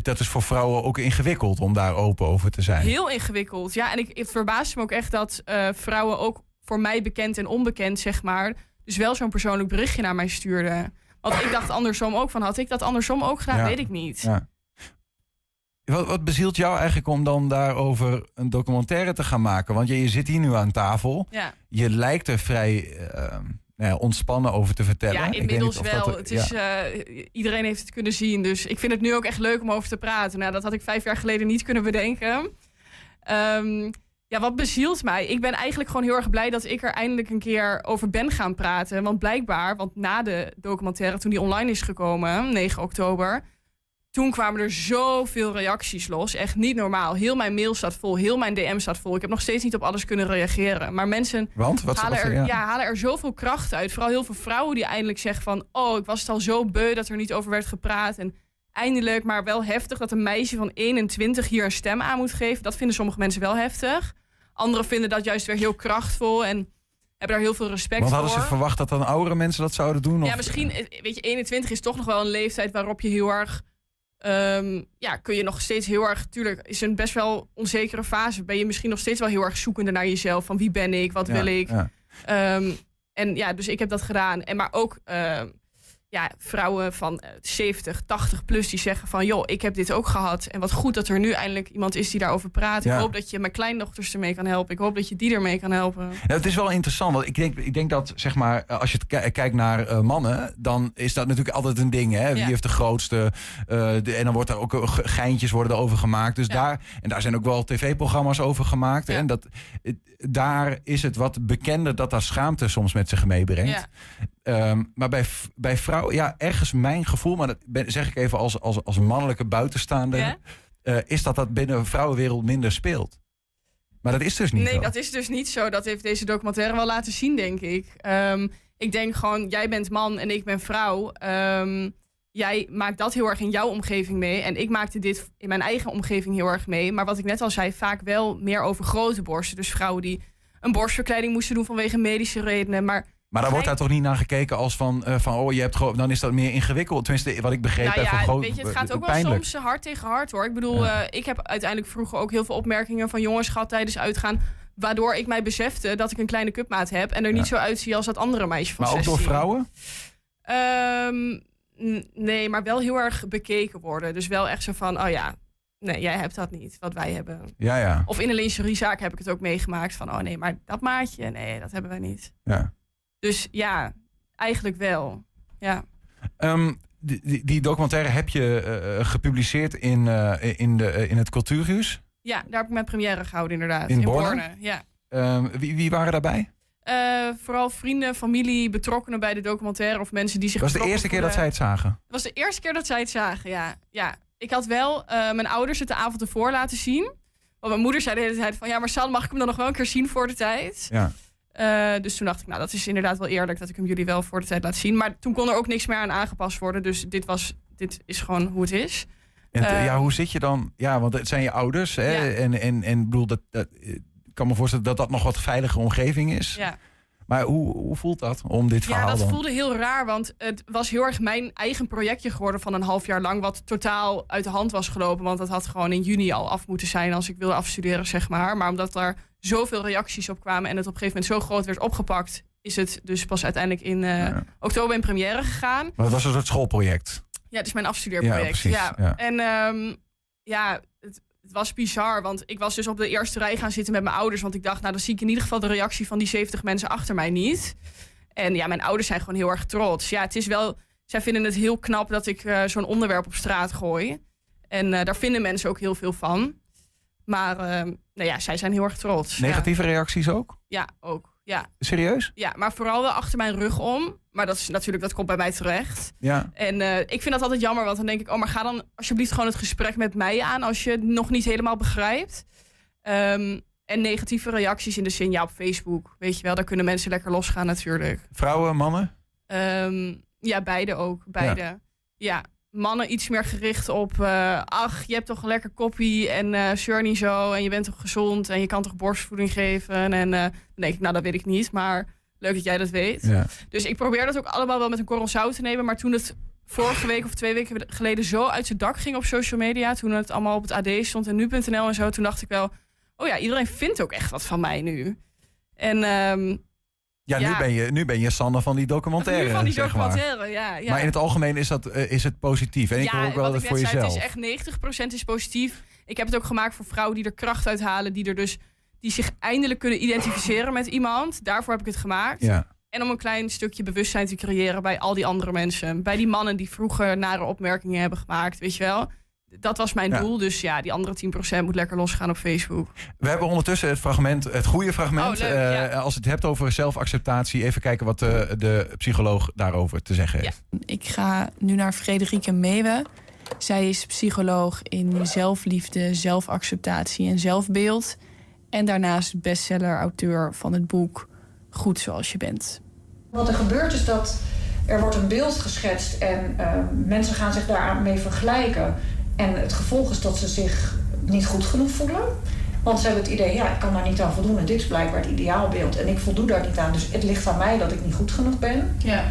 [SPEAKER 1] dat is voor vrouwen ook ingewikkeld om daar open over te zijn.
[SPEAKER 11] Heel ingewikkeld. Ja, en ik, het verbaasde me ook echt dat eh, vrouwen ook voor mij bekend en onbekend, zeg maar... dus wel zo'n persoonlijk berichtje naar mij stuurden. Want ik dacht andersom ook van, had ik dat andersom ook gedaan?
[SPEAKER 1] Ja.
[SPEAKER 11] Weet ik niet.
[SPEAKER 1] Ja. Wat, wat bezielt jou eigenlijk om dan daarover een documentaire te gaan maken? Want je, je zit hier nu aan tafel.
[SPEAKER 11] Ja.
[SPEAKER 1] Je lijkt er vrij eh, nou ja, ontspannen over te vertellen.
[SPEAKER 11] Ja, inmiddels wel.
[SPEAKER 1] er-
[SPEAKER 11] het is,
[SPEAKER 1] ja.
[SPEAKER 11] eh, iedereen heeft het kunnen zien. Dus ik vind het nu ook echt leuk om over te praten. Nou, dat had ik vijf jaar geleden niet kunnen bedenken. Ehm, ja, wat bezielt mij? Ik ben eigenlijk gewoon heel erg blij dat ik er eindelijk een keer over ben gaan praten. Want blijkbaar, want na de documentaire, toen die online is gekomen, 9 oktober... Toen kwamen er zoveel reacties los. Echt niet normaal. Heel mijn mail staat vol. Heel mijn DM staat vol. Ik heb nog steeds niet op alles kunnen reageren. Maar mensen
[SPEAKER 1] Want? Wat-
[SPEAKER 11] halen, er,
[SPEAKER 1] ja.
[SPEAKER 11] ja, halen er zoveel kracht uit. Vooral heel veel vrouwen die eindelijk zeggen van... oh, ik was het al zo beu dat er niet over werd gepraat. En eindelijk, maar wel heftig... dat een meisje van 21 hier een stem aan moet geven. Dat vinden sommige mensen wel heftig. Anderen vinden dat juist weer heel krachtvol... en hebben daar heel veel respect
[SPEAKER 1] Want
[SPEAKER 11] voor.
[SPEAKER 1] hadden ze verwacht dat dan oudere mensen dat zouden doen? Of?
[SPEAKER 11] Ja, misschien, eh, weet je, 21 is toch nog wel een leeftijd waarop je heel erg. Ehm, ja, kun je nog steeds heel erg. Tuurlijk, is een best wel onzekere fase. Ben je misschien nog steeds wel heel erg zoekende naar jezelf. Van wie ben ik, wat
[SPEAKER 12] Ja,
[SPEAKER 11] wil ik.
[SPEAKER 12] ja.
[SPEAKER 11] Ehm, En ja, dus ik heb dat gedaan. En maar ook eh, ja, vrouwen van eh, 70, 80 plus die zeggen van... joh, ik heb dit ook gehad. En wat goed dat er nu eindelijk iemand is die daarover praat.
[SPEAKER 1] Ja.
[SPEAKER 11] Ik hoop dat je mijn kleindochters ermee kan helpen. Ik hoop dat je die ermee kan helpen.
[SPEAKER 1] Het is wel interessant, want ik denk, ik denk dat zeg maar, als je ki- kijkt naar eh, mannen, dan is dat natuurlijk altijd een ding. Hè? Wie
[SPEAKER 11] Ja.
[SPEAKER 1] heeft de grootste? eh, de, en dan wordt er ook eh, ge- geintjes worden erover gemaakt. Dus daar, en daar zijn ook wel tv-programma's over gemaakt. En dat, daar is het wat bekender dat daar schaamte soms met zich meebrengt. Ehm, maar bij, bij vrouwen, ja, ergens mijn gevoel, maar dat ben, zeg ik even als, als, als mannelijke buitenstaander,
[SPEAKER 11] Ja?
[SPEAKER 1] eh, is dat dat binnen de vrouwenwereld minder speelt. Maar dat is dus niet
[SPEAKER 11] Nee,
[SPEAKER 1] zo.
[SPEAKER 11] dat is dus niet zo. Dat heeft deze documentaire wel laten zien, denk ik. Ehm, ik denk gewoon, jij bent man en ik ben vrouw. Ehm, jij maakt dat heel erg in jouw omgeving mee. En ik maakte dit in mijn eigen omgeving heel erg mee. Maar wat ik net al zei, vaak wel meer over grote borsten. Dus vrouwen die een borstverkleiding moesten doen vanwege medische redenen. Maar
[SPEAKER 1] Maar daar wordt daar toch niet naar gekeken als van, eh, van oh, je hebt gewoon, dan is dat meer ingewikkeld. Tenminste, wat ik begreep.
[SPEAKER 11] nou
[SPEAKER 1] van
[SPEAKER 11] ja, weet je, het gaat ook wel soms hard tegen hard hoor. Ik bedoel,
[SPEAKER 1] Ja.
[SPEAKER 11] eh, ik heb uiteindelijk vroeger ook heel veel opmerkingen van jongens gehad tijdens uitgaan. Waardoor ik mij besefte dat ik een kleine cupmaat heb. En er niet zo uitzie als dat andere meisje van
[SPEAKER 1] Maar ook door
[SPEAKER 11] 16.
[SPEAKER 1] vrouwen?
[SPEAKER 11] Ehm, nee, maar wel heel erg bekeken worden. Dus wel echt zo van, oh ja, nee, jij hebt dat niet, wat wij hebben.
[SPEAKER 1] Ja, ja.
[SPEAKER 11] Of in een lingeriezaak heb ik het ook meegemaakt van, oh nee, maar dat maatje, nee, dat hebben wij niet.
[SPEAKER 1] ja.
[SPEAKER 11] Dus ja, eigenlijk wel. Ja.
[SPEAKER 1] Ehm, die, documentaire heb je eh, gepubliceerd in, eh, in, de, eh, in het Cultuurhuis.
[SPEAKER 11] ja, daar heb ik mijn première gehouden inderdaad.
[SPEAKER 1] In Borne?
[SPEAKER 11] Ja.
[SPEAKER 1] Ehm, wie, wie waren daarbij?
[SPEAKER 11] Eh, vooral vrienden, familie, betrokkenen bij de documentaire of mensen die zich.
[SPEAKER 1] Was de eerste keer dat zij het zagen.
[SPEAKER 11] Het was de eerste keer dat zij het zagen, ja. ja. Ik had wel eh, mijn ouders het de avond ervoor laten zien. Want mijn moeder zei de hele tijd van... ja, maar San, mag ik hem dan nog wel een keer zien voor de tijd?
[SPEAKER 1] Ja.
[SPEAKER 11] Eh, dus toen dacht ik, nou, dat is inderdaad wel eerlijk... dat ik hem jullie wel voor de tijd laat zien. Maar toen kon er ook niks meer aan aangepast worden. Dus dit, was, dit is gewoon hoe het is.
[SPEAKER 1] En
[SPEAKER 11] Eh,
[SPEAKER 1] ja, hoe zit je dan? Ja, want het zijn je ouders. Hè?
[SPEAKER 11] Ja.
[SPEAKER 1] En, en, en ik bedoel, dat, dat, ik kan me voorstellen dat dat nog wat veilige omgeving is.
[SPEAKER 11] Ja.
[SPEAKER 1] Maar hoe, hoe voelt dat om dit
[SPEAKER 11] Ja,
[SPEAKER 1] verhaal
[SPEAKER 11] dat
[SPEAKER 1] dan?
[SPEAKER 11] voelde heel raar, want het was heel erg mijn eigen projectje geworden van een half jaar lang, wat totaal uit de hand was gelopen, want dat had gewoon in juni al af moeten zijn als ik wilde afstuderen, zeg maar. Maar omdat er zoveel reacties op kwamen en het op een gegeven moment zo groot werd opgepakt, is het dus pas uiteindelijk in eh, oktober in première gegaan.
[SPEAKER 1] Maar het was een soort schoolproject.
[SPEAKER 11] Ja, het is mijn afstudeerproject.
[SPEAKER 1] Ja,
[SPEAKER 11] Ja,
[SPEAKER 1] precies, ja.
[SPEAKER 11] En ehm, ja, het, was bizar, want ik was dus op de eerste rij gaan zitten met mijn ouders, want ik dacht, nou dan zie ik in ieder geval de reactie van die 70 mensen achter mij niet. En ja, mijn ouders zijn gewoon heel erg trots. Ja, het is wel, zij vinden het heel knap dat ik eh, zo'n onderwerp op straat gooi. En eh, daar vinden mensen ook heel veel van. Maar ehm, nou ja, zij zijn heel erg trots. Ja.
[SPEAKER 1] Negatieve reacties ook?
[SPEAKER 11] Ja, ook. Ja.
[SPEAKER 1] Serieus?
[SPEAKER 11] ja, maar vooral wel achter mijn rug om. Maar dat is natuurlijk, dat komt bij mij terecht.
[SPEAKER 1] Ja.
[SPEAKER 11] En eh, ik vind dat altijd jammer, want dan denk ik, oh, maar ga dan alsjeblieft gewoon het gesprek met mij aan als je het nog niet helemaal begrijpt. Ehm, en negatieve reacties in de zin, ja, op Facebook, weet je wel, daar kunnen mensen lekker losgaan natuurlijk.
[SPEAKER 1] Vrouwen, mannen?
[SPEAKER 11] Ehm, ja, beide ook, beide. Ja. mannen iets meer gericht op, eh, ach, je hebt toch een lekker koppie en zeur niet zo en je bent toch gezond en je kan toch borstvoeding geven. En dan denk ik, nou, dat weet ik niet, maar leuk dat jij dat weet.
[SPEAKER 1] Ja.
[SPEAKER 11] Dus ik probeer dat ook allemaal wel met een korrel zout te nemen. Maar toen het vorige week of twee weken geleden zo uit zijn dak ging op social media. Toen het allemaal op het AD stond en nu.nl en zo. Toen dacht ik wel, oh ja, iedereen vindt ook echt wat van mij nu. En ehm,
[SPEAKER 1] Ja,
[SPEAKER 11] Ja.
[SPEAKER 1] Nu, ben je, nu ben je Sanne van die documentaire.
[SPEAKER 11] van die
[SPEAKER 1] zeg maar.
[SPEAKER 11] documentaire, ja, ja.
[SPEAKER 1] Maar in het algemeen is, dat, eh, is het positief. En ik hoor ook wel dat voor
[SPEAKER 11] zei,
[SPEAKER 1] jezelf.
[SPEAKER 11] het is echt 90% is positief. Ik heb het ook gemaakt voor vrouwen die er kracht uithalen. Die er dus die zich eindelijk kunnen identificeren met iemand. Daarvoor heb ik het gemaakt.
[SPEAKER 1] Ja.
[SPEAKER 11] En om een klein stukje bewustzijn te creëren bij al die andere mensen. Bij die mannen die vroeger nare opmerkingen hebben gemaakt, weet je wel. Dat was mijn
[SPEAKER 1] Ja.
[SPEAKER 11] doel. Dus ja, die andere 10% moet lekker losgaan op Facebook.
[SPEAKER 1] We hebben ondertussen het fragment, het goede fragment.
[SPEAKER 11] Oh, leuk,
[SPEAKER 1] Eh,
[SPEAKER 11] ja.
[SPEAKER 1] Als het hebt over zelfacceptatie, even kijken wat de, de psycholoog daarover te zeggen heeft.
[SPEAKER 12] Ik ga nu naar Frederike Meeuwen. Zij is psycholoog in zelfliefde, zelfacceptatie en zelfbeeld. En daarnaast bestseller-auteur van het boek Goed zoals je bent.
[SPEAKER 13] Wat er gebeurt is dat er wordt een beeld geschetst en eh, mensen gaan zich daarmee vergelijken. En het gevolg is dat ze zich niet goed genoeg voelen. Want ze hebben het idee, ja, ik kan daar niet aan voldoen. En dit is blijkbaar het ideaalbeeld. En ik voldoe daar niet aan. Dus het ligt aan mij dat ik niet goed genoeg ben.
[SPEAKER 12] Ja.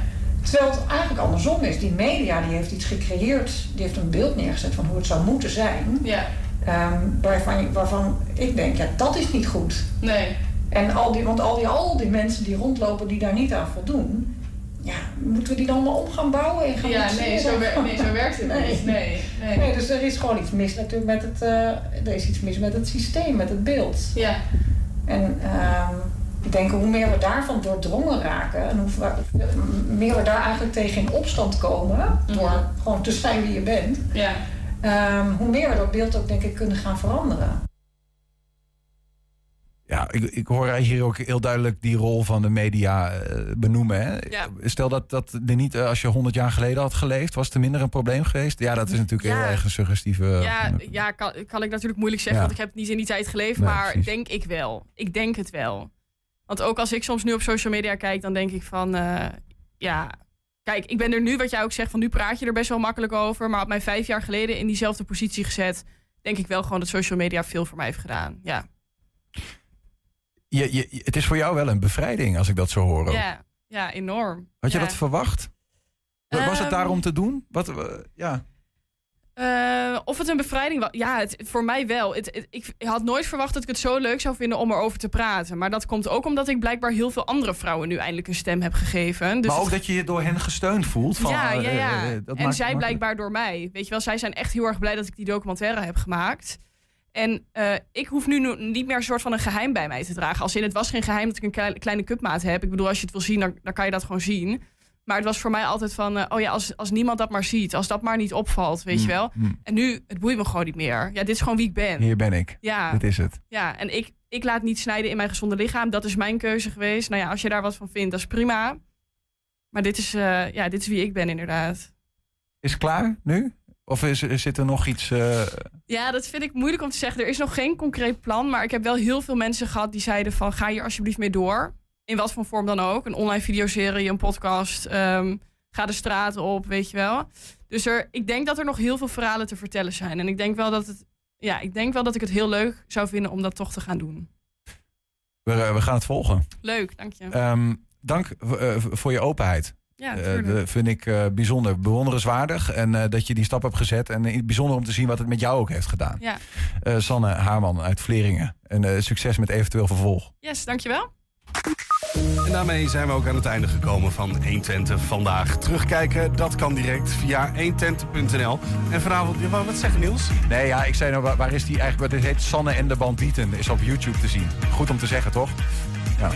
[SPEAKER 13] Terwijl het eigenlijk andersom is. Die media die heeft iets gecreëerd. Die heeft een beeld neergezet van hoe het zou moeten zijn.
[SPEAKER 12] Ja.
[SPEAKER 13] Ehm, waarvan, waarvan ik denk, ja, dat is niet goed.
[SPEAKER 12] Nee.
[SPEAKER 13] En al die, want al die, al die mensen die rondlopen die daar niet aan voldoen, ja, moeten we die dan allemaal om gaan bouwen en gaan
[SPEAKER 11] Ja, nee, zo, wer- nee, zo werkt het
[SPEAKER 13] Nee.
[SPEAKER 11] niet. Nee, nee.
[SPEAKER 13] Nee, dus er is gewoon iets mis natuurlijk met het, eh, er is iets mis met het systeem, met het beeld.
[SPEAKER 11] Ja.
[SPEAKER 13] En ehm, ik denk hoe meer we daarvan doordrongen raken en hoe meer we daar eigenlijk tegen in opstand komen, door gewoon te zijn wie je bent,
[SPEAKER 11] Ja.
[SPEAKER 13] Ehm, hoe meer we dat beeld ook denk ik kunnen gaan veranderen.
[SPEAKER 1] Ja, ik, ik hoor hier ook heel duidelijk die rol van de media eh, benoemen. Hè?
[SPEAKER 11] Ja.
[SPEAKER 1] Stel dat dat er niet, eh, als je 100 jaar geleden had geleefd, was het er minder een probleem geweest? Ja, dat is natuurlijk
[SPEAKER 11] Ja.
[SPEAKER 1] heel erg een suggestieve.
[SPEAKER 11] Ja, ja kan, kan ik natuurlijk moeilijk zeggen,
[SPEAKER 1] Ja.
[SPEAKER 11] want ik heb niet in die tijd geleefd.
[SPEAKER 1] Nee,
[SPEAKER 11] maar
[SPEAKER 1] precies.
[SPEAKER 11] denk ik wel. Ik denk het wel. Want ook als ik soms nu op social media kijk, dan denk ik van... eh, ja, kijk, ik ben er nu, wat jij ook zegt, van nu praat je er best wel makkelijk over. Maar op mij vijf jaar geleden in diezelfde positie gezet... denk ik wel gewoon dat social media veel voor mij heeft gedaan. Ja,
[SPEAKER 1] Je, je, het is voor jou wel een bevrijding als ik dat zo hoor.
[SPEAKER 11] ja, ja enorm.
[SPEAKER 1] Had je
[SPEAKER 11] Ja.
[SPEAKER 1] dat verwacht? Was het
[SPEAKER 11] Ehm,
[SPEAKER 1] daarom te doen? Wat, ja.
[SPEAKER 11] Eh, of het een bevrijding was? Ja, het, voor mij wel. Het, het- ik had nooit verwacht dat ik het zo leuk zou vinden om erover te praten. Maar dat komt ook omdat ik blijkbaar heel veel andere vrouwen nu eindelijk een stem heb gegeven. Dus
[SPEAKER 1] maar ook dat je je door hen gesteund voelt. Van,
[SPEAKER 11] ja, ja,
[SPEAKER 1] eh,
[SPEAKER 11] ja.
[SPEAKER 1] eh, dat
[SPEAKER 11] en zij blijkbaar door mij. Weet je wel, zij zijn echt heel erg blij dat ik die documentaire heb gemaakt. En ik hoef nu niet meer een soort van een geheim bij mij te dragen. Als in, het was geen geheim dat ik een klei- kleine cupmaat heb. Ik bedoel, als je het wil zien, dan, dan kan je dat gewoon zien. Maar het was voor mij altijd van, eh, oh ja, als, als niemand dat maar ziet. Als dat maar niet opvalt, weet je
[SPEAKER 1] Mm,
[SPEAKER 11] wel.
[SPEAKER 1] mm.
[SPEAKER 11] En nu, het boeit me gewoon niet meer. Ja, dit is gewoon wie ik ben.
[SPEAKER 1] Hier ben ik.
[SPEAKER 11] Ja.
[SPEAKER 1] Dit is het.
[SPEAKER 11] Ja, en ik, ik laat niet snijden in mijn gezonde lichaam. Dat is mijn keuze geweest. Nou ja, als je daar wat van vindt, dat is prima. Maar dit is, eh, ja, dit is wie ik ben inderdaad.
[SPEAKER 1] Is het klaar nu? Of is, is- zit er nog iets... eh,
[SPEAKER 11] Ja, dat vind ik moeilijk om te zeggen. Er is nog geen concreet plan. Maar ik heb wel heel veel mensen gehad die zeiden van... ga hier alsjeblieft mee door. In wat voor vorm dan ook. Een online videoserie, een podcast. ehm, ga de straat op, weet je wel. Dus er, ik denk dat er nog heel veel verhalen te vertellen zijn. En ik denk wel dat, het, ja, ik, denk wel dat ik het heel leuk zou vinden om dat toch te gaan doen.
[SPEAKER 1] we, eh, we gaan het volgen.
[SPEAKER 11] Leuk, dank je.
[SPEAKER 1] Ehm, dank eh, voor je openheid.
[SPEAKER 11] Ja,
[SPEAKER 1] Eh,
[SPEAKER 11] tuurlijk.
[SPEAKER 1] dat vind ik eh, bijzonder bewonderenswaardig. En eh, dat je die stap hebt gezet. En eh, bijzonder om te zien wat het met jou ook heeft gedaan.
[SPEAKER 11] Ja.
[SPEAKER 1] Eh, Sanne Haarman uit Vleringen. En eh, succes met eventueel vervolg.
[SPEAKER 11] Yes, dankjewel.
[SPEAKER 2] En daarmee zijn we ook aan het einde gekomen van 120 vandaag. Terugkijken, dat kan direct via 120.nl. En vanavond, ja, wat zeggen Niels?
[SPEAKER 1] Nee, ja, ik zei nou, waar, waar is die eigenlijk? Wat heet Sanne en de Bandieten. Is op YouTube te zien. Goed om te zeggen, toch? Ja.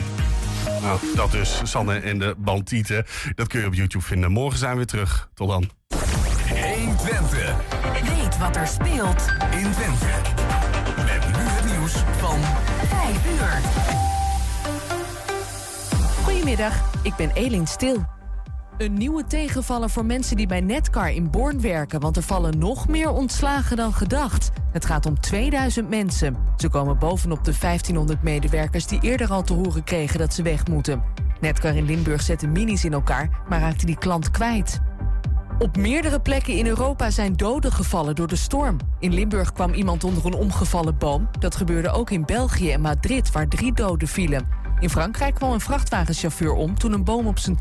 [SPEAKER 2] Nou, dat dus, Sanne en de Bandieten. Dat kun je op YouTube vinden. Morgen zijn we weer terug. Tot dan.
[SPEAKER 14] 120.
[SPEAKER 4] Weet wat er speelt
[SPEAKER 14] in Twente. Met nu het nieuws van
[SPEAKER 4] 5 uur.
[SPEAKER 15] Goedemiddag, ik ben Elin Stil. Een nieuwe tegenvaller voor mensen die bij Netcar in Born werken... want er vallen nog meer ontslagen dan gedacht. Het gaat om 2000 mensen. Ze komen bovenop de 1500 medewerkers die eerder al te horen kregen dat ze weg moeten. Netcar in Limburg zette minis in elkaar, maar raakte die klant kwijt. Op meerdere plekken in Europa zijn doden gevallen door de storm. In Limburg kwam iemand onder een omgevallen boom. Dat gebeurde ook in België en Madrid, waar drie doden vielen. In Frankrijk kwam een vrachtwagenchauffeur om toen een boom op zijn